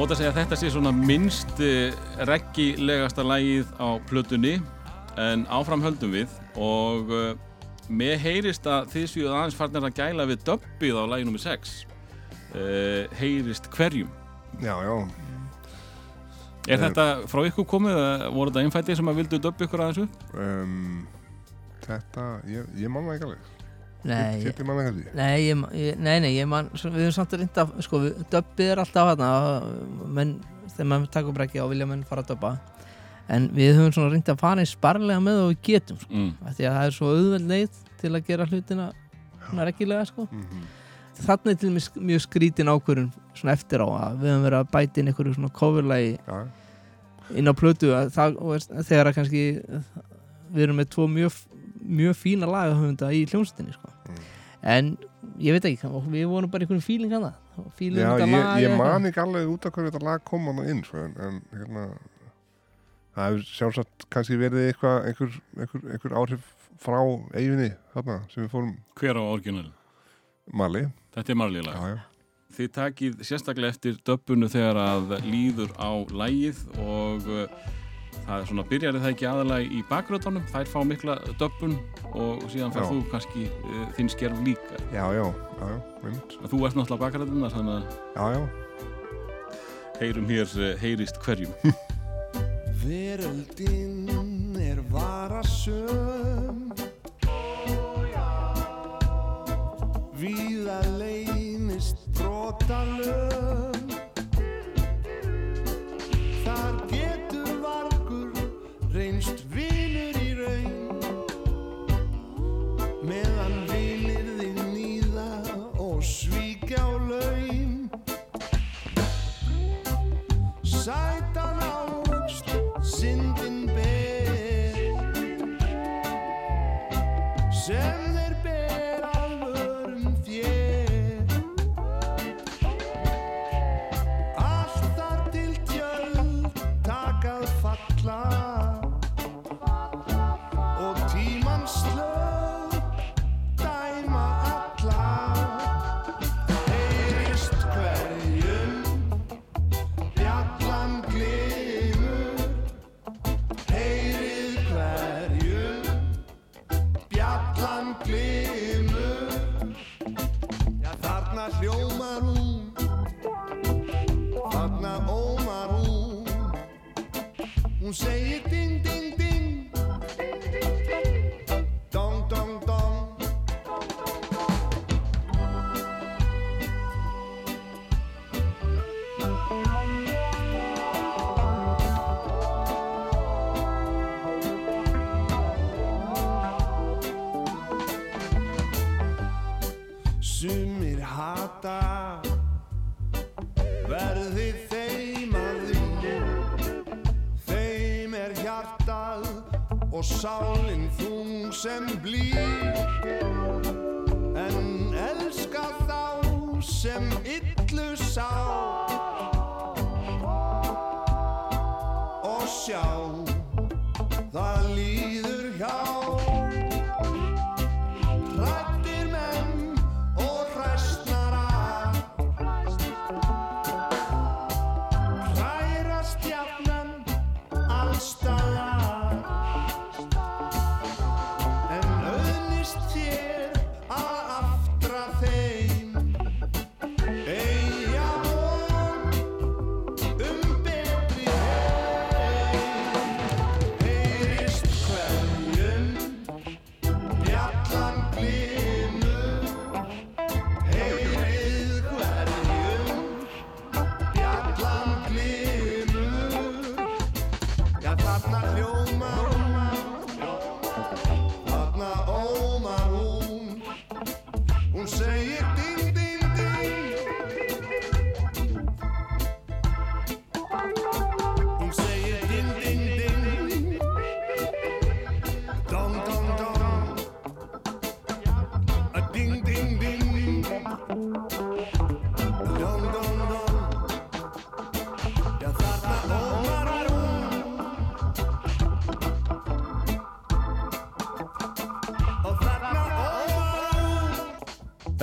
Speaker 1: Ótt að segja að þetta sé svona minnst reggilegasta lagið á plötunni en áfram höldum við og uh, mér heyrist að þið séu aðeins farnir að gæla við döbbið á lagi nr. 6 uh, heyrist hverjum
Speaker 3: Já, já,
Speaker 1: Er
Speaker 3: Eh,
Speaker 1: þetta frá ykkur komið eða voru þetta einfætti sem að vildu döbbi ykkur aðeins upp?
Speaker 3: um, þetta, ég, ég man það ekki alveg
Speaker 4: Nei, ég, nei, ég, nei, nei, ég man svo- við höfum samt reynda, sko, við, döbbið er alltaf hana menn, þegar maður takur bara ekki á vilja menn fara að döbba. En við höfum svona reynda að fara í sparlega með og við getum, sko,
Speaker 1: Mm.
Speaker 4: af því að það er svo auðveld leið til að gera hlutina svona reggilega, sko.
Speaker 3: Mhm.
Speaker 4: þannig er til mér mjög skrítin ákvörun svona eftir á að við höfum verið að bæta inn einhverju svona coverlagi
Speaker 3: Já,
Speaker 4: inn á plötu. Að það, þegar að kannski við erum með tvo mjög, mjög fína lagahöfunda í hljómsveitinni sko. En ég veit ekki, við vorum bara einhvern fíling hana fíling
Speaker 3: Já,
Speaker 4: þetta
Speaker 3: ég,
Speaker 4: lag
Speaker 3: ég
Speaker 4: eitthvað.
Speaker 3: man ekki alveg út af hverju þetta lag kom hann inn sko, en, en hérna það hefur sjálfsagt kannski verið eitthvað einhver, einhver, einhver áhrif frá eiginni þarna sem við fórum
Speaker 1: Hver á orginal?
Speaker 3: mali
Speaker 1: Þetta er marlílag.
Speaker 3: já, já.
Speaker 1: Þið takið sérstaklega eftir döbbunu þegar að líður á lægið og uh, það er svona, byrjar það ekki aðalega í bakröðunum, þær fá mikla döbbun og síðan fær
Speaker 3: Já.
Speaker 1: þú kannski uh, þinn skerf líka.
Speaker 3: já, já, já, já, mynd
Speaker 1: Þú ert náttúrulega bakröðunar, þannig að
Speaker 3: já, já,
Speaker 1: heyrum hér uh, heyrist hverjum. [LAUGHS]
Speaker 5: Veröldin er varasöm Víða leynist brotalöm sálinn þung sem blý En elska þá sem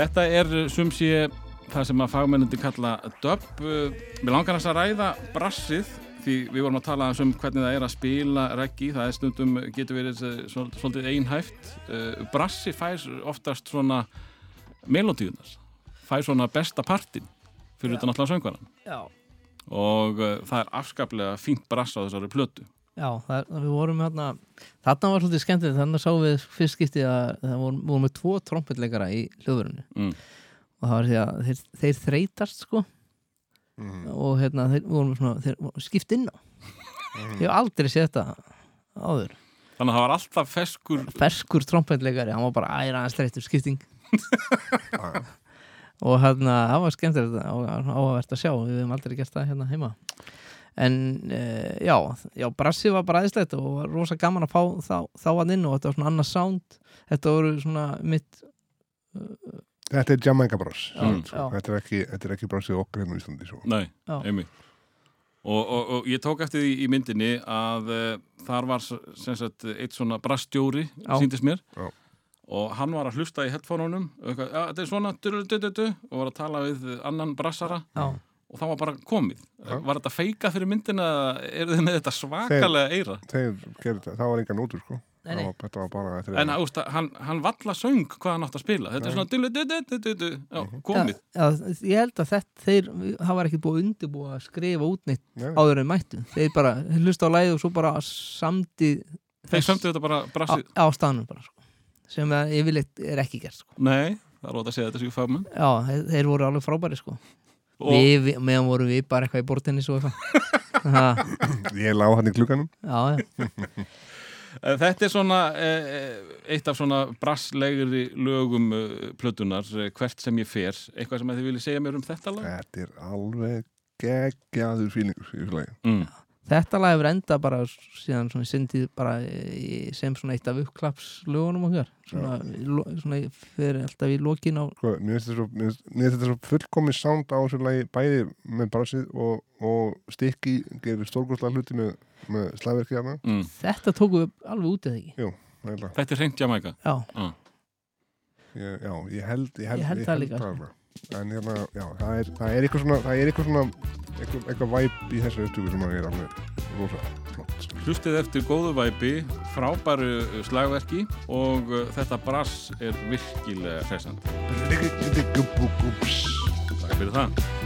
Speaker 1: Þetta er sumsi það sem að fagmennundi kalla dub. Uh, Mér langar þess að ræða brassið því við vorum að tala um hvernig það er að spila reggi, það er stundum getur verið eh, svol- svolítið einhæft. Brassi fær oftast svona melodíunar, fær svona besta partin fyrir utan allan söngvaran
Speaker 4: já,
Speaker 1: og það er afskaplega fínt brass á þessari plötu.
Speaker 4: Já það, er- við vorum hérna þarna var svolítið skemmtilegt, þannig sáum við fyrst skipti að það vorum, vorum með tvo trompetleikara í hljóðurinu
Speaker 1: Mm.
Speaker 4: og það var því að þeir, þeir þreytast sko.
Speaker 3: Mhm.
Speaker 4: og hérna þeir vorum svona, þeir voru skipt inn á. Ég hef aldrei séð þetta áður.
Speaker 1: Þannig að það var alltaf feskur
Speaker 4: ferskur trompetleikari, hann var bara æra aðeins þreyttur skipting. [LAUGHS] Og hérna, það var skemmtilegt áhugavert að sjá, við hefum aldrei gert það hérna heima en uh, já, já, brassi var bara aðeinslegt og var rosa gaman að fá þá, þá að inn og þetta var svona annað sound þetta voru svona mitt uh,
Speaker 3: Þetta er Jamaica Bros
Speaker 1: Mm.
Speaker 3: sko. Þetta, er ekki, þetta er ekki brosið okkar hérna á Íslandi svo.
Speaker 1: Nei, einmitt og, og, og ég tók eftir því í myndinni að uh, þar var sagt eitt svona brastjóri
Speaker 4: Já.
Speaker 1: síndist mér
Speaker 3: Já.
Speaker 1: og hann var að hlusta í headphone-unum og eitthvað, ja, þetta er svona du, du, du, og var að tala við annan brassara
Speaker 4: Já,
Speaker 1: og það var bara komið
Speaker 3: Já.
Speaker 1: var þetta feika fyrir myndina eða eru þið með þetta svakalega eira
Speaker 3: Þeir gerðu þetta, það var engan útur sko.
Speaker 4: Nei,
Speaker 3: Það
Speaker 4: nei.
Speaker 3: var, Þetta var bara
Speaker 1: en úst, hann, hann valla söng hvað hann átt að spila þetta er svona du, du, du, du, du, du, já,
Speaker 3: Mhm.
Speaker 1: komið
Speaker 4: já, ég held að þetta þeir hafa ekki búið að undirbúa að skrifa út neitt
Speaker 3: Nei,
Speaker 4: áður en mættu þeir bara hlusta á læði og svo bara samdi
Speaker 1: þeir sömdu þetta bara
Speaker 4: á,
Speaker 1: brassið
Speaker 4: á staðnum bara sko. sem að yfirleitt er ekki gert sko.
Speaker 1: nei, það er rót að segja þetta sér fagmenn
Speaker 4: já, þeir, þeir voru alveg frábæri sko. Við, við, meðan vorum við bara eitthvað í bortinni svo eitthvað. [LAUGHS] Ha,
Speaker 3: Ég lá hann í klukkanum
Speaker 4: já, já, [LAUGHS]
Speaker 1: Eh, Þetta er svona eh, eitt af svona brasslegri lögum eh, plötunar, eh, hvert sem ég fer. Eitthvað sem þið viljið segja mér um þetta lag?
Speaker 3: Þetta er alveg geggjaður fílingur í þessu lagi
Speaker 1: Mm.
Speaker 4: Þetta lag hefur enda bara síðan svona syndið bara í, sem svona eitt af uppklapslögunum okkar svona, lo- svona fyrir alltaf í lokin á
Speaker 3: sko, Mér finnst þetta svo, fullkomið sound á þessu lagi bæði með brassið og, og stikki gerir stórgóðslega hluti með, með slagverki hérna
Speaker 1: Mm.
Speaker 4: þetta tóku við alveg út eða ekki
Speaker 3: Nægilega.
Speaker 1: Þetta er hreint Jamaica
Speaker 4: já,
Speaker 3: ég, Já, ég held Ég held,
Speaker 4: Ég held það líka, sko.
Speaker 3: alveg. En hérna, já, það er, það er eitthvað svona það er eitthvað svona eitthvað, eitthvað væp í þessu upptöku sem er alveg rosa flott sko.
Speaker 1: Hlustið eftir góðu væpi, frábæru eh, slagverki og uh, þetta brass er virkilega hressand. Takk fyrir það.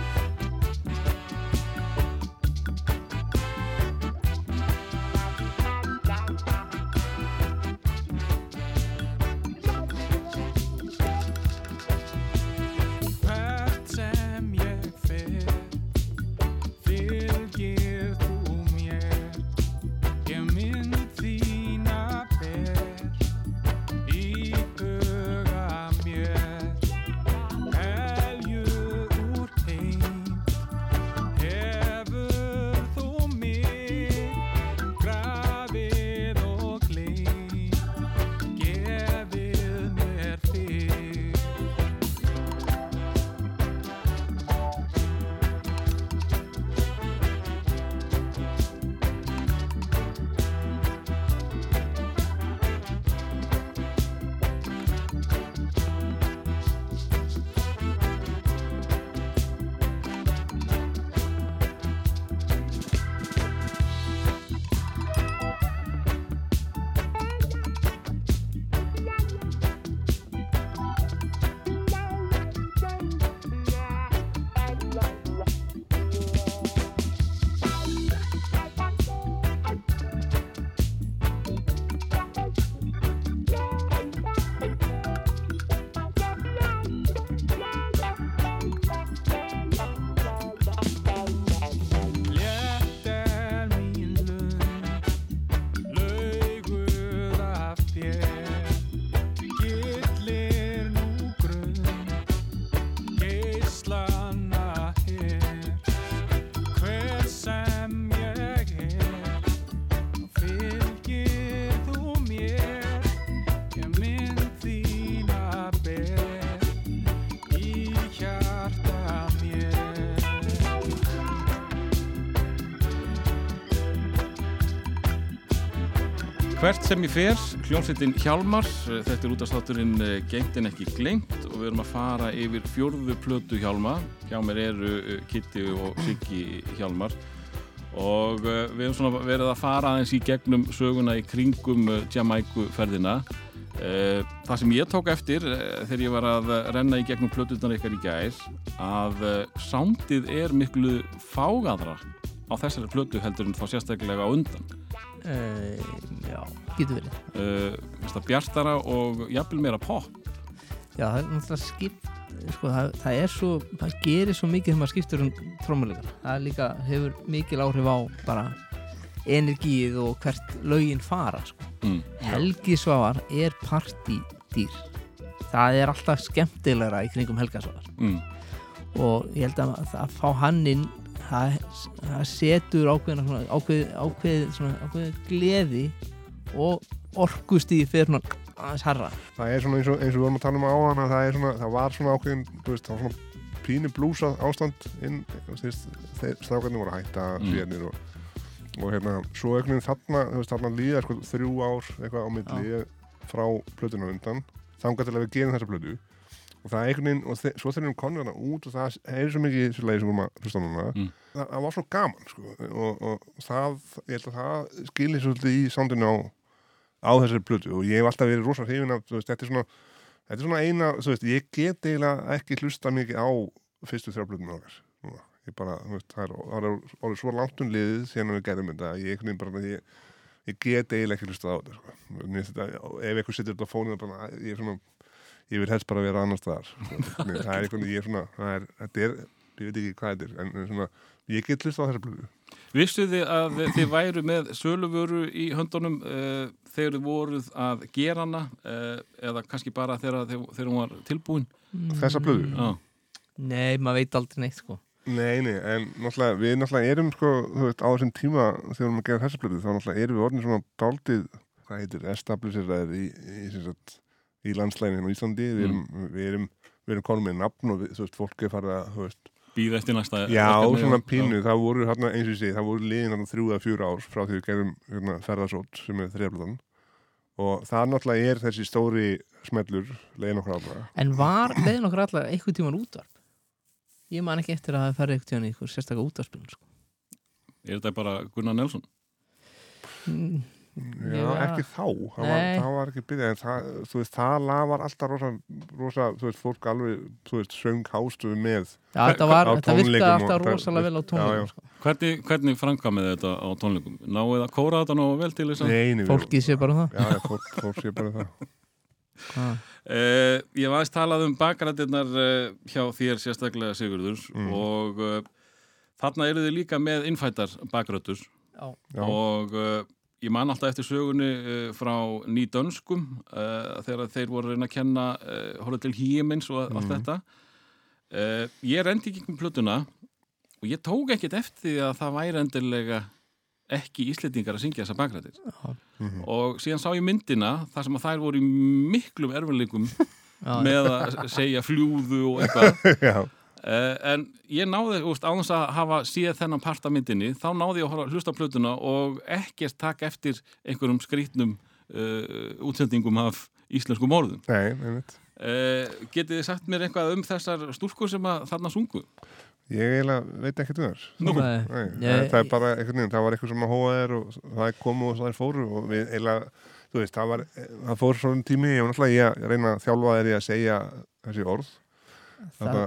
Speaker 2: Hvert sem ég fer,
Speaker 1: hljómsveitin Hjálmar, eh, þetta er útastátturinn Gengt en ekki glengt og við erum að fara yfir fjórðu plötu Hjálma. Hjá mér eru eh, Kitty og Siggi Hjálmar og eh, við erum svona verið að fara aðeins í gegnum söguna í kringum eh, Jamaiku ferðina. Eh, Það sem ég tók eftir eh, þegar ég var að eh, renna í gegnum plötunar ykkar í gær að eh, soundið er miklu fágaðra á þessari plötu heldur en þá sérstaklega undan.
Speaker 4: Uh, já, getur verið
Speaker 1: uh, það bjartara og jafnvel meira pop
Speaker 4: já, það er náttúrulega skipt sko, það, það er svo, það gerir svo mikið þegar maður skiptur um trómuleikar það líka, hefur mikil áhrif á bara energið og hvert lögin fara sko.
Speaker 1: mm.
Speaker 4: Helgi Svavar er partydýr það er alltaf skemmtilegra í kringum Helga Svavar
Speaker 1: Mm.
Speaker 4: og ég held að, að fá hann inn það, setur ákveðina svona, ákveð, ákveð, svona, ákveð gleði og orkustíði fyrir svona aðeins herra
Speaker 3: það er svona eins og, eins og við vorum að tala um á hana það, er svona, það var svona ákveðin veist, það var svona pínu blúsa ástand inn, þeir strákarnir voru að hætta
Speaker 1: Mm.
Speaker 3: mm. og, og hérna, svo einhvern veginn þarna veist, þarna líða sko, þrjú ár eitthvað á milli frá plötuna undan þangað til að við gerum þessa plötu og það er einhvern veginn, og svo þegar við konum þarna út og það er svo mikið þessu leið sem vorum að hlusta núna
Speaker 1: Mm.
Speaker 3: það, það var svo gaman sko, og, og það, ég held að það skilir svolítið í sándinu á á þessari plötu og ég hef alltaf verið rosa hrifin af, þetta er svona þetta er svona eina, þú veist, ég get eiginlega ekki hlusta mikið á fyrstu þrjá núna, ég bara þú veist, það er, er orðið svo langt um liðið síðan við gerðum þetta, ég bara ég, ég get eiginlega ekki hlusta á þetta, sko. Ef eitthvað sittur þetta á fóninu bara, ég er svona ég vil helst bara vera annars staðar sko. Það er veginn, ég er svona það er, þetta er, ég veit ekki hvað þetta er en, en svona, ég get hlusta á þessa plötu
Speaker 1: Vissu þið að þið væru með söluvöru í höndunum uh, þegar þið voruð að gera hana uh, eða kannski bara þegar, þegar, þegar hún var tilbúin?
Speaker 3: þessa plötu
Speaker 1: Já,
Speaker 4: Nei, maður veit aldrei neitt sko
Speaker 3: Nei, nei, en náttúrulega, við náttúrulega erum sko, þú veist, á þessum tíma þegar við erum að gera þessa blödu, þá náttúrulega erum við orðin svona daldið, hvað heitir, establiseraðir í, í, sem sagt, í landslæginu hérna á Íslandi, við erum, við erum, við erum konum með nafn og þú veist, fólk er farið að, þú veist,
Speaker 1: býð eftir næsta
Speaker 3: já, svona pínu, það voru hérna, eins og segi, það voru liðin hérna þrjú eða fjúra ár frá því við gerum hérna, ferðarsótt sem er þriðablöðan og það náttúrulega er þessi stóri smellur, leiðin okkur allra.
Speaker 4: En var leiðin okkur allar einhvern tíman útvarp? Ég man ekki eftir að það einhvern tíman í einhver sérstakka útvarpspilun sko.
Speaker 1: Er þetta bara Gunnar Nelson?
Speaker 4: Mm,
Speaker 3: Já,
Speaker 4: Já.
Speaker 3: ekki þá, það var, það var ekki byrjað en það, þú veist, það lag var alltaf rosa, rosa, þú veist, fólk alveg, þú veist, söng hástuðu með
Speaker 4: Já, þetta, var, þetta virkaði alltaf
Speaker 3: það-
Speaker 4: rosalega vel á
Speaker 3: Já, já.
Speaker 4: tónleikum sko.
Speaker 1: Hvernig, hvernig framkvæmið þetta á tónleikum? Náið að kóra þetta nú vel til þess að?
Speaker 3: Nei, nei,
Speaker 4: Fólkið sé bara það
Speaker 3: Já, já, fólk, fólk sé bara það.
Speaker 1: Uh, ég var aðeins talað um bakrættirnar uh, hjá þér sérstaklega Sigurður
Speaker 3: Mm.
Speaker 1: og uh, þarna eru þið líka með innfættar bakrættur og uh, ég man alltaf eftir sögunni uh, frá nýdönskum uh, þegar þeir voru að reyna að kenna uh, horfa til hímins og allt
Speaker 3: Mhm.
Speaker 1: þetta. Uh, ég rendi ekki um plötuna og ég tók ekkert eftir því að það væri endilega ekki íslendingar að syngja þessa bakrættir
Speaker 4: já,
Speaker 3: mhm.
Speaker 1: og síðan sá ég myndina þar sem að þær voru í miklum erfinleikum [LAUGHS] með að segja fljúðu og eitthvað. [LAUGHS]
Speaker 3: Já,
Speaker 1: en ég náði, úst, á þess að hafa síð þennan part af myndinni, þá náði ég að horfa- hlusta á plötuna og ekkert taka eftir einhverjum skrítnum uh, útsendingum af íslenskum orðum.
Speaker 3: nei, einmitt
Speaker 1: Uh, getið þið sagt mér eitthvað um þessar stúlkur sem að þarna sungu?
Speaker 3: Ég eiginlega veit ekkert um þær
Speaker 1: Nú,
Speaker 4: Nei.
Speaker 3: Nei, það er bara einhvern veginn, það var eitthvað sem að hóa þær og það er komu og það er fóru og við eiginlega, þú veist, það var það fór svona tími, ég var náttúrulega ég að reyna að þjálfa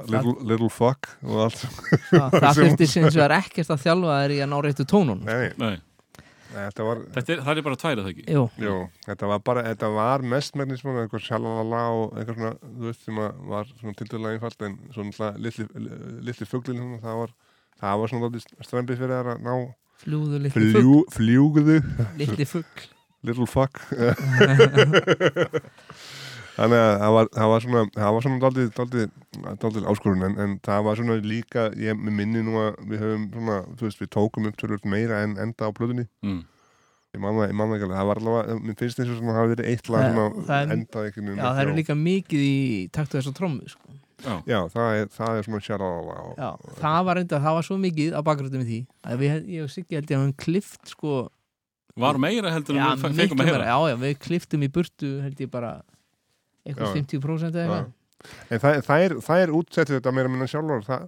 Speaker 3: little, little fuck og allt
Speaker 4: það, það þurfti sinns vegar ekkert að þjálfa þær í að ná réttu tónun
Speaker 3: Nei, nei,
Speaker 1: Nei,
Speaker 3: var
Speaker 1: þetta er, það er bara tværið það ekki.
Speaker 4: Jú,
Speaker 3: Jú, þetta var bara, þetta var mest megnis svona eitthvað sjalalala og eitthvað svona, þú veist, sem að var svona tildurlega einfalt en svona litli, litli fuglin svona, það var, það var svona strempið fyrir þær að ná
Speaker 4: fljúðu litli fugg
Speaker 3: fljú, fljúguðu,
Speaker 4: Litli fugg
Speaker 3: little fuck [LAUGHS] [LAUGHS] þannig að það var, það var svona það var svona daldið, daldið, daldið áskorun en, en það var svona líka ég minni nú að við höfum svona þú veist, við tókum upp tölvöld meira en enda á plöðunni
Speaker 1: Mm.
Speaker 3: ég man það, ég man það ekki alveg, það var allavega mér finnst eins og svona hafi verið eitt lag
Speaker 4: Það-
Speaker 3: svona
Speaker 4: það
Speaker 3: endað einhvern veginn
Speaker 4: Já, það eru
Speaker 3: á-
Speaker 4: líka mikið í taktu þessar trommu sko.
Speaker 1: Já,
Speaker 3: Já, það er, það er svona og,
Speaker 4: Já, það var reynda, það var svo mikið á bakgröndum í því að við, ég og Siggi held ég að við klift sko,
Speaker 1: var meira heldur en
Speaker 4: já,
Speaker 1: við
Speaker 4: meira, já, já, við kliftum í burtu held ég bara eitthvað
Speaker 3: Já.
Speaker 4: 50% eða eitthvað.
Speaker 3: En það, það er, er útsettið þetta meira minna sjálfur það,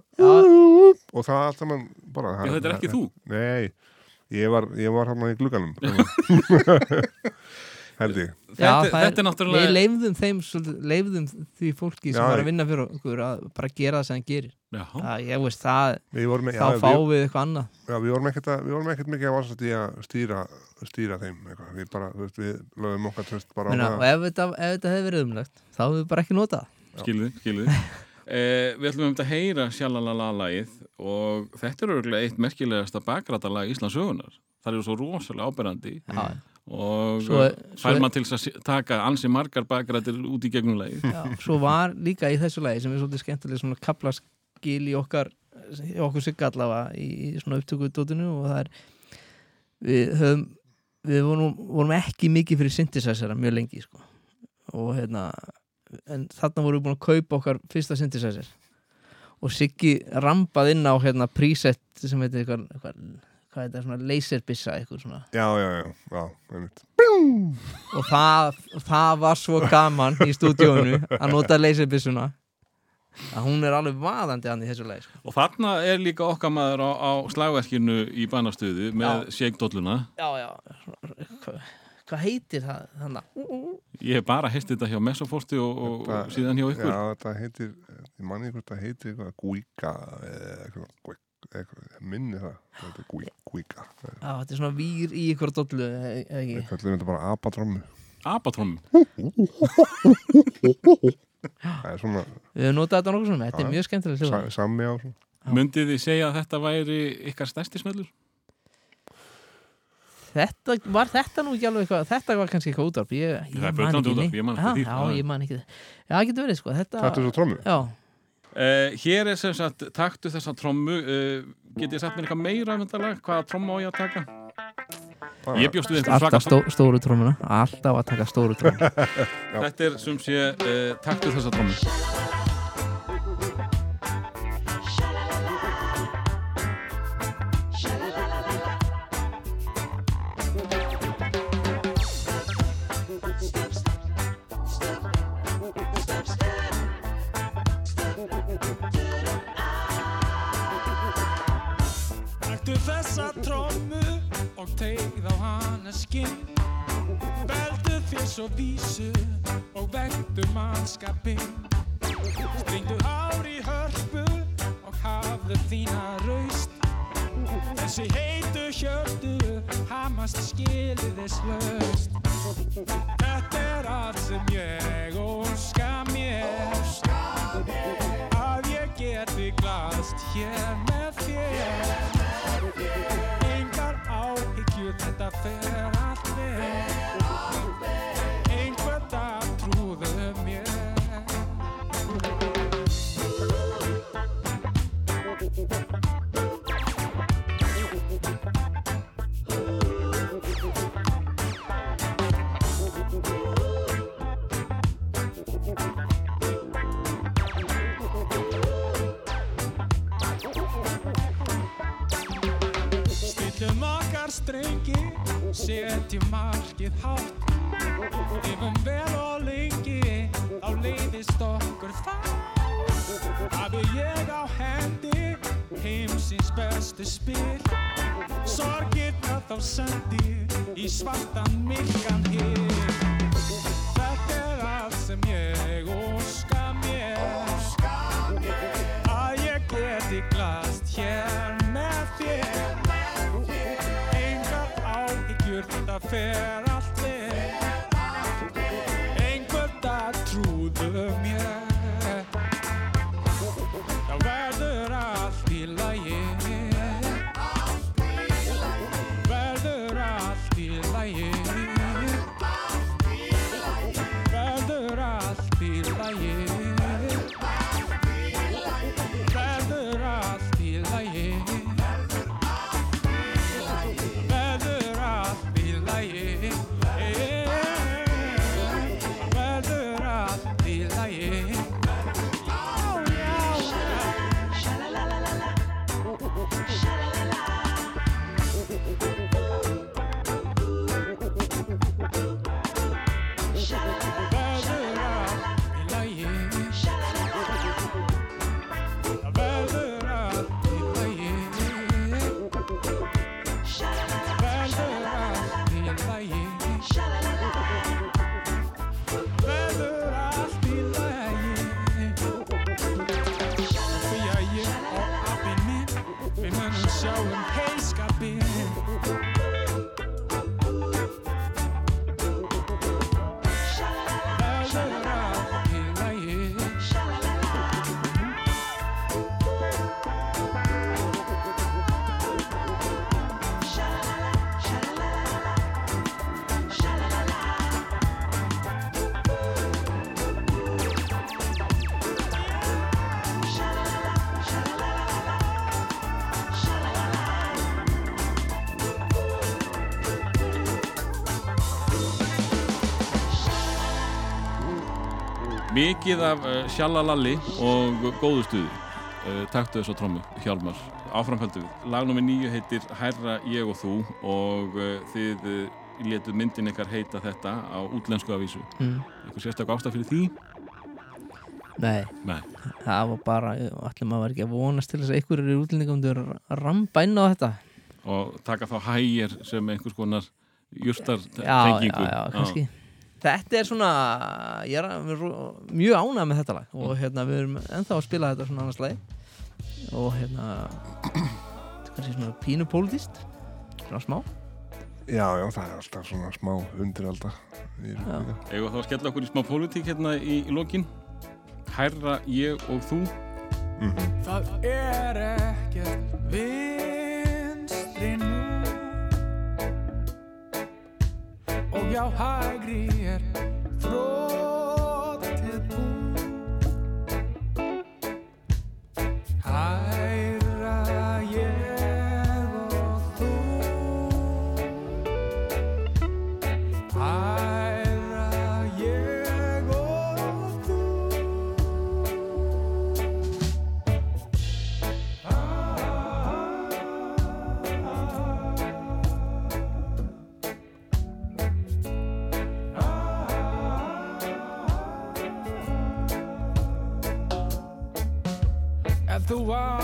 Speaker 3: og það allt saman bara
Speaker 1: Já, þetta er ekki þú.
Speaker 3: Nei, ég var, ég var hann í glugganum [LAUGHS] [LAUGHS] held ég.
Speaker 1: Þetta,
Speaker 4: það
Speaker 1: þetta er náttúrulega...
Speaker 4: Við leifðum þeim, leifðum því fólki sem
Speaker 3: Já,
Speaker 4: var
Speaker 3: ég-
Speaker 4: að vinna fyrir okkur að bara gera það sem hann gerir.
Speaker 1: Já,
Speaker 4: það, ég veist, það,
Speaker 3: Við vorum,
Speaker 4: þá
Speaker 3: já, við,
Speaker 4: fáum við eitthvað annað.
Speaker 3: Já, við vorum ekkert, að, við vorum ekkert mikið að vansast í að stýra, stýra þeim eitthvað. Við bara, veist, við lögum okkar tröst bara
Speaker 4: Meina,
Speaker 3: á
Speaker 4: og ef þetta, ef þetta hefði verið umlegt þá hefur við bara ekki notað
Speaker 1: skilðið, skilðið. [LAUGHS] Eh, við ætlum um þetta að heyra sjalalala-lagið og þetta er örgulega eitt merkilegasta bakrætalag Íslands sögunar. Það eru svo rosalega áberandi.
Speaker 4: Já,
Speaker 1: og fær maður til að taka ansi margar bakrættir út í
Speaker 4: já, svo var líka í þessu lagi sem er svolítið skemmtileg svona kaplaskil í okkar í okkur sigga allavega í, í svona upptökudótinu og það er við höfum við vorum, vorum ekki mikið fyrir synthesizera mjög lengi sko. og hérna en þarna vorum við búin að kaupa okkar fyrsta synthesizer og Siggi rambað inn á hérna preset sem heitir eitthvað, eitthvað hvað er þetta, svona laserbissa eitthvað svona.
Speaker 3: Já, já, já, já, einmitt.
Speaker 4: Og það, það var svo gaman í stúdíónu að nota laserbissuna að hún er alveg vaðandi hann í þessu leið sko.
Speaker 2: Og þarna er líka okkar maður á, á slagverkinu í banastuðu með shake-dolluna.
Speaker 4: já, já. Hvað, hvað heitir það þannig
Speaker 2: Ég hef bara heist þetta hjá Messoforti og, og, og síðan hjá ykkur.
Speaker 3: Já, þetta heitir, ég manni hvort það heitir eitthvað gúika eða eitthvað, minni það, þetta er
Speaker 4: Já, þetta er svona vír í ykkur dollu eða ekki?
Speaker 3: Við kallum þetta bara apatrömmu
Speaker 2: Abatrómmu.
Speaker 3: Það er svona
Speaker 4: Við höfum notað þetta nokkuð svona, þetta er mjög skemmtileg
Speaker 3: sa,
Speaker 4: hljóð
Speaker 3: sami á.
Speaker 2: Mundið þið segja að þetta væri ykkar stærsti smellur?
Speaker 4: Þetta var þetta nú ekki alveg eitthvað Þetta var kannski eitthvað útvarp. Ég, ég
Speaker 2: Það
Speaker 4: man ekki neitt.
Speaker 2: ég man
Speaker 4: Já, já. ég man ekki. Það Já, það getur verið sko. Þetta,
Speaker 3: Þetta er svo trömmu
Speaker 4: Já,
Speaker 2: Uh, hér er sem sagt taktu þessa trommu. Uh, get ég sagt mér eitthvað meira um þetta lag? Hvaða trommu á ég að taka? Ég bjóst við
Speaker 4: alltaf stó, stóru trómuna Alltaf að taka stóru trómuna [LAUGHS]
Speaker 2: Þetta er sem sé uh, taktu þessa trommu.
Speaker 1: Mikið af uh, sjallalalli og góðu stuði. Uh, taktu þessu trommu, Hjálmar. Áframhaldum við. Lag nummer nýju heitir Herra ég og þú og uh, þið letu myndin ykkar heita þetta á útlensku avísu.
Speaker 4: mm.
Speaker 1: Eitthvað sérstak ástaf fyrir því?
Speaker 4: Nei,
Speaker 1: Nei.
Speaker 4: það var bara allir maður var ekki að vonast til þess að einhverjur í útlendingum að rampa inn á þetta
Speaker 1: Og taka þá hægir sem einhvers konar jústar
Speaker 4: já, já, já, kannski Þetta er svona, ég er mjög ánægð með þetta lag
Speaker 1: Mm.
Speaker 4: og hérna við erum ennþá að spila þetta svona annars lagi og hérna þetta er kannski svona pínu pólitíst svona smá
Speaker 3: Já, já, það er alltaf svona smá
Speaker 4: Já.
Speaker 3: líka.
Speaker 1: Eða þá skella okkur í smá pólitík hérna í, í lokin. Herra ég og þú.
Speaker 3: Mhm.
Speaker 2: Það er ekkert vinstri Og já, hægri er þróttið Ef þú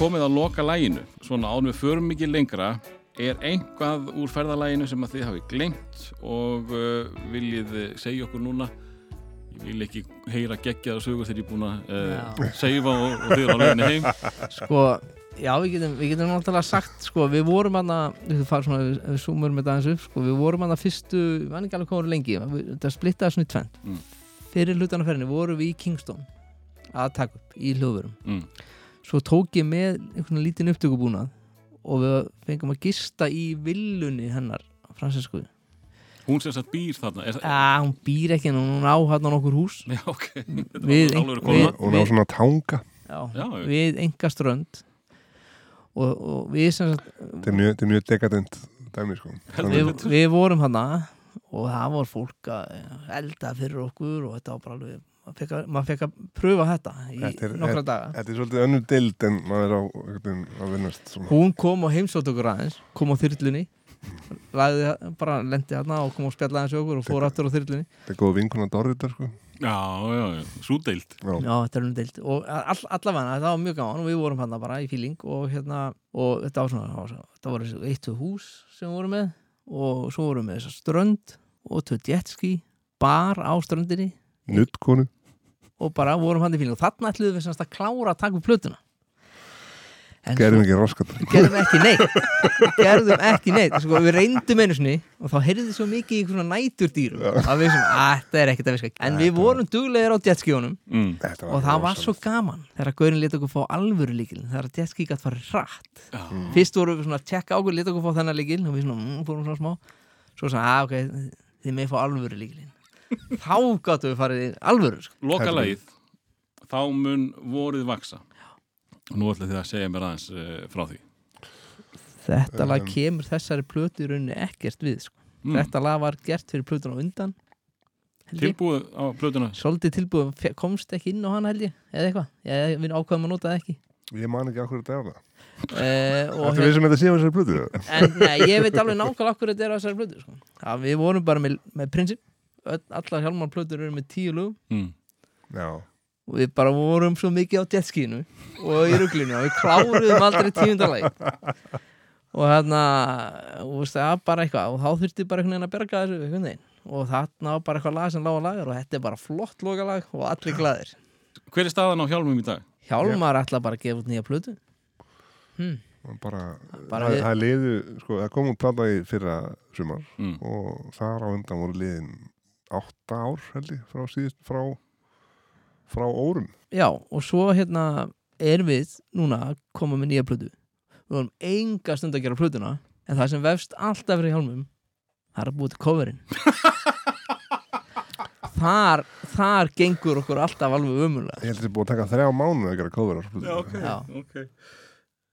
Speaker 1: komið að loka læginu, svona án við förum ekki lengra. Er einhvað úr ferðalæginu sem að þið hafi glemt og uh, viljið þið segja okkur núna? Ég vil ekki heyra geggjaða sögur þegar ég er búin að uh, seifa og, og þið er á leiðinni heim. [LAUGHS]
Speaker 4: Sko, já, við getum, við getum náttúrulega sagt, sko, við vorum hann að, við við, með það eins upp, sko, við vorum hann að fyrstu, við vannum ekki alveg hvað voru lengi, þetta splittaði svona í tvent.
Speaker 1: Mm.
Speaker 4: Fyrir hlutan af ferðinni vorum við í Kingston að taka upp í hljóðverum.
Speaker 1: Mm.
Speaker 4: Svo tók ég með einhvern lítinn upptökubúnað og við fengum að gista í villunni hennar, Fransesku.
Speaker 1: Hún sem sagt býr þarna. Er,
Speaker 4: Já, hún býr ekki, en hún á hann nokkur hús.
Speaker 1: Já, ok. [LAUGHS] Þetta
Speaker 4: Við-
Speaker 1: var alveg
Speaker 4: við-
Speaker 1: koma.
Speaker 3: Og ná svona tanga
Speaker 4: Já,
Speaker 1: Já,
Speaker 4: við enga strönd og, og við sem sagt
Speaker 3: Þetta er mjög, mjög dekadent dæmi sko
Speaker 4: við, við vorum hana og það var fólk að elda fyrir okkur og þetta var bara alveg fekk að, maður fekk að pröfa þetta í
Speaker 3: Þetta er-
Speaker 4: nokkra daga.
Speaker 3: Þetta er svolítið önnur dild en maður er á að vinnast
Speaker 4: hún kom og heimsótt okkur aðeins kom á þyrlunni lagði, bara lendi hérna og kom og spjallaði hans okkur og fór aftur á þyrlunni.
Speaker 3: Þetta er góð vinkuna Dorritar sko.
Speaker 1: Já, já, já, svo deilt
Speaker 3: Já.
Speaker 4: Þetta er umdeilt og all, allavega þetta var mjög gaman og við vorum hann bara í fíling og hérna, og þetta var svona var þetta voru þessi eitt tvö hús sem við vorum með og svo vorum við með þessa strönd og tvö jetski, bar á ströndinni.
Speaker 3: Nuttkonu
Speaker 4: og bara vorum hann í fíling og þarna ætluðum við semst að klára að taka upp plötuna. En
Speaker 3: Gerum ekki raskat
Speaker 4: gerðum ekki neitt. Gerðum ekki neitt. Sko, við reyndum einu sinni og þá heyrði svo mikið í einhvern næturdýrum að við sem, að þetta er ekkert að viska. En við vorum duglegir á jetskíunum
Speaker 1: mm.
Speaker 3: Þetta
Speaker 4: og það var svo gaman þegar Gaurin leta okkur fá alvöru líkil þegar jetski gætt farið hratt.
Speaker 1: Já.
Speaker 4: fyrst vorum við svona að tjekka á okkur leta okkur fá þennan líkil og við svona, mm, fórum svona smá. Svo svona, að ok, þið með fá alvöru líkilin þá gáttum við farið í alvöru sko.
Speaker 1: Loka lagið Þá mun vorið vaksa Nú ætla þið að segja mér aðeins uh, frá því
Speaker 4: þetta lag
Speaker 3: Um.
Speaker 4: kemur þessari plötu í rauninni ekkert við sko.
Speaker 1: mm.
Speaker 4: þetta lag var gert fyrir plötuna á undan.
Speaker 1: Tilbúið á plötuna
Speaker 4: svolítið tilbúið, komst ekki inn á hana held ég eða eitthvað, ég, við ákveðum að nota það ekki
Speaker 3: Ég man ekki okkur þetta er það
Speaker 4: uh, og
Speaker 3: Þetta við sem þetta séum þessari plötu
Speaker 4: en nei, ég veit alveg nákvæmlega okkur þetta er á þessari plötu sko. við vorum bara með, með prinsip allar hjálmar plötur eru með tíu lögum
Speaker 1: mm.
Speaker 3: Já
Speaker 4: og við bara vorum svo mikið á jetskinu og í ruglinu og við kláruðum aldrei tíundalagi og þarna og það var bara eitthvað og þá þurfti bara einhvern veginn að berga þessu einhvern veginn og þarna var bara eitthvað lag sem lág að lagar og þetta er bara flott lokalag og allir glæðir
Speaker 1: Hver er staðan á hjálmum í dag?
Speaker 4: Hjálmar ætla bara að gefa út nýja plötu hm.
Speaker 3: Bara,
Speaker 4: Bara
Speaker 3: það,
Speaker 4: við-
Speaker 3: það liðu, sko, það kom út plata í fyrra sumar
Speaker 1: Mm.
Speaker 3: og þar á undan voru liðin átta ár held ég frá síðust frá, frá órum.
Speaker 4: Já, og svo hérna erum við núna að koma með nýja plötu. Við vorum enga stund að gera plötuna en það sem vefst alltaf fyrir hjálmum það er að búið til coverin [LAUGHS] þar þar gengur okkur alltaf alveg umulega
Speaker 3: Ég held að þetta er búið að taka þrjá mánuð að gera cover á þessu plötu.
Speaker 1: ok,
Speaker 4: Já.
Speaker 1: ok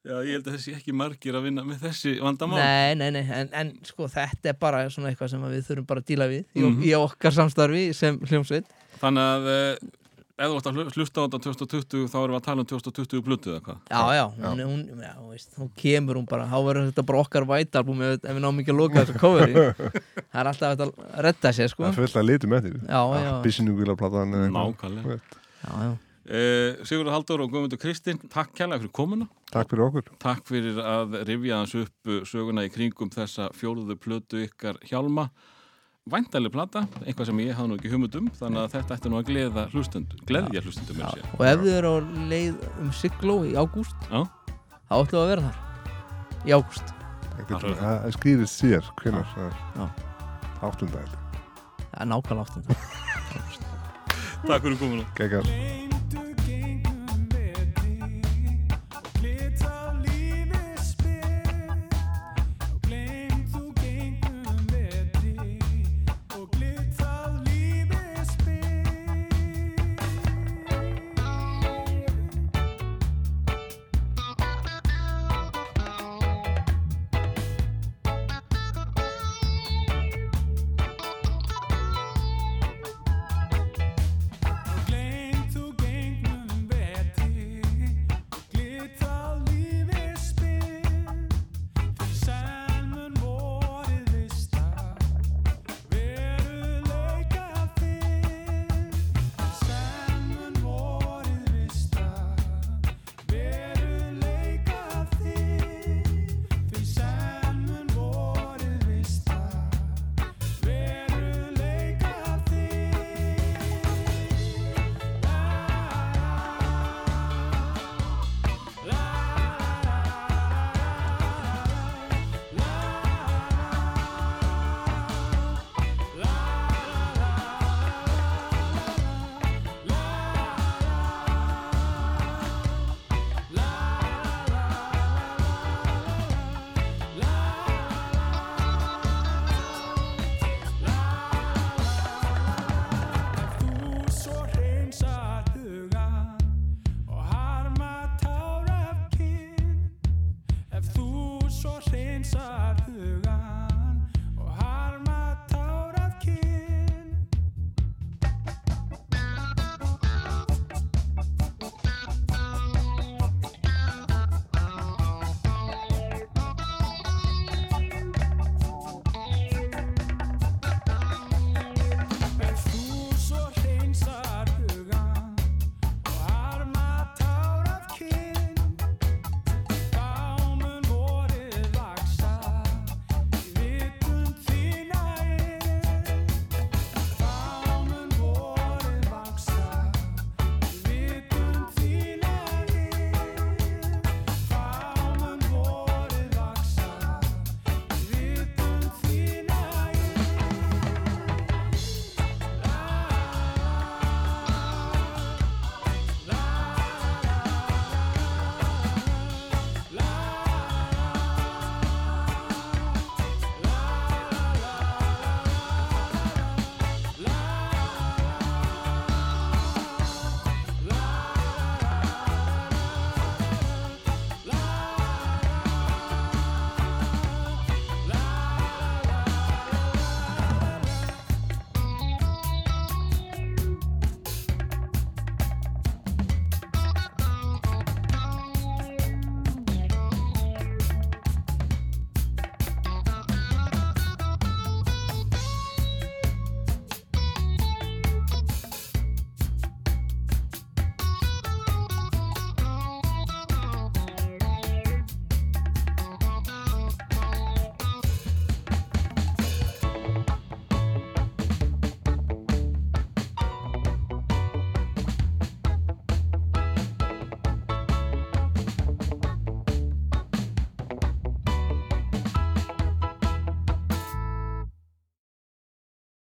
Speaker 1: Já, ég held að þessi ekki margir að vinna með þessi vandamál.
Speaker 4: Nei, nei, nei, en, en sko þetta er bara svona eitthvað sem við þurfum bara að díla við í,
Speaker 1: Mhm.
Speaker 4: í okkar samstarfi sem hljómsveit.
Speaker 1: Þannig að eh, ef þú ætti að hlu- hlusta á þetta 2020 þá erum við að tala um 2020 blötu eða hvað?
Speaker 4: Já, já, hún, hún, já, þú veist, hún kemur hún bara, þá verður þetta bara okkar vætalbum ef, ef við náum ekki að loka þessu coveri. [LAUGHS] Það er alltaf að redda sér, sko.
Speaker 3: Það er fullt að litum eftir.
Speaker 4: Já, já,
Speaker 3: eða eitthvað.
Speaker 1: Nákvæmlega.
Speaker 4: Já, já.
Speaker 1: Eh, Sigurður Haldur og Guðmundur Kristinn Takk kærlega fyrir komuna.
Speaker 3: Takk fyrir okkur.
Speaker 1: Takk fyrir að rifja hans upp uh, söguna í kringum þessa fjóruðu plötu ykkar hjálma. Væntaleg plata, eitthvað sem ég hafði nú ekki humundum þannig að þetta ætti nú að gleða hlustundum gleðja hlustundum sér
Speaker 4: og ef þið eru á leið um Sigló í ágúst
Speaker 1: Já.
Speaker 4: þá ætlum við að vera þar í ágúst.
Speaker 3: Það skýrist sér hvenær það er.
Speaker 4: Er nákvæmlega áttund [LAUGHS]
Speaker 1: Takk fyrir komuna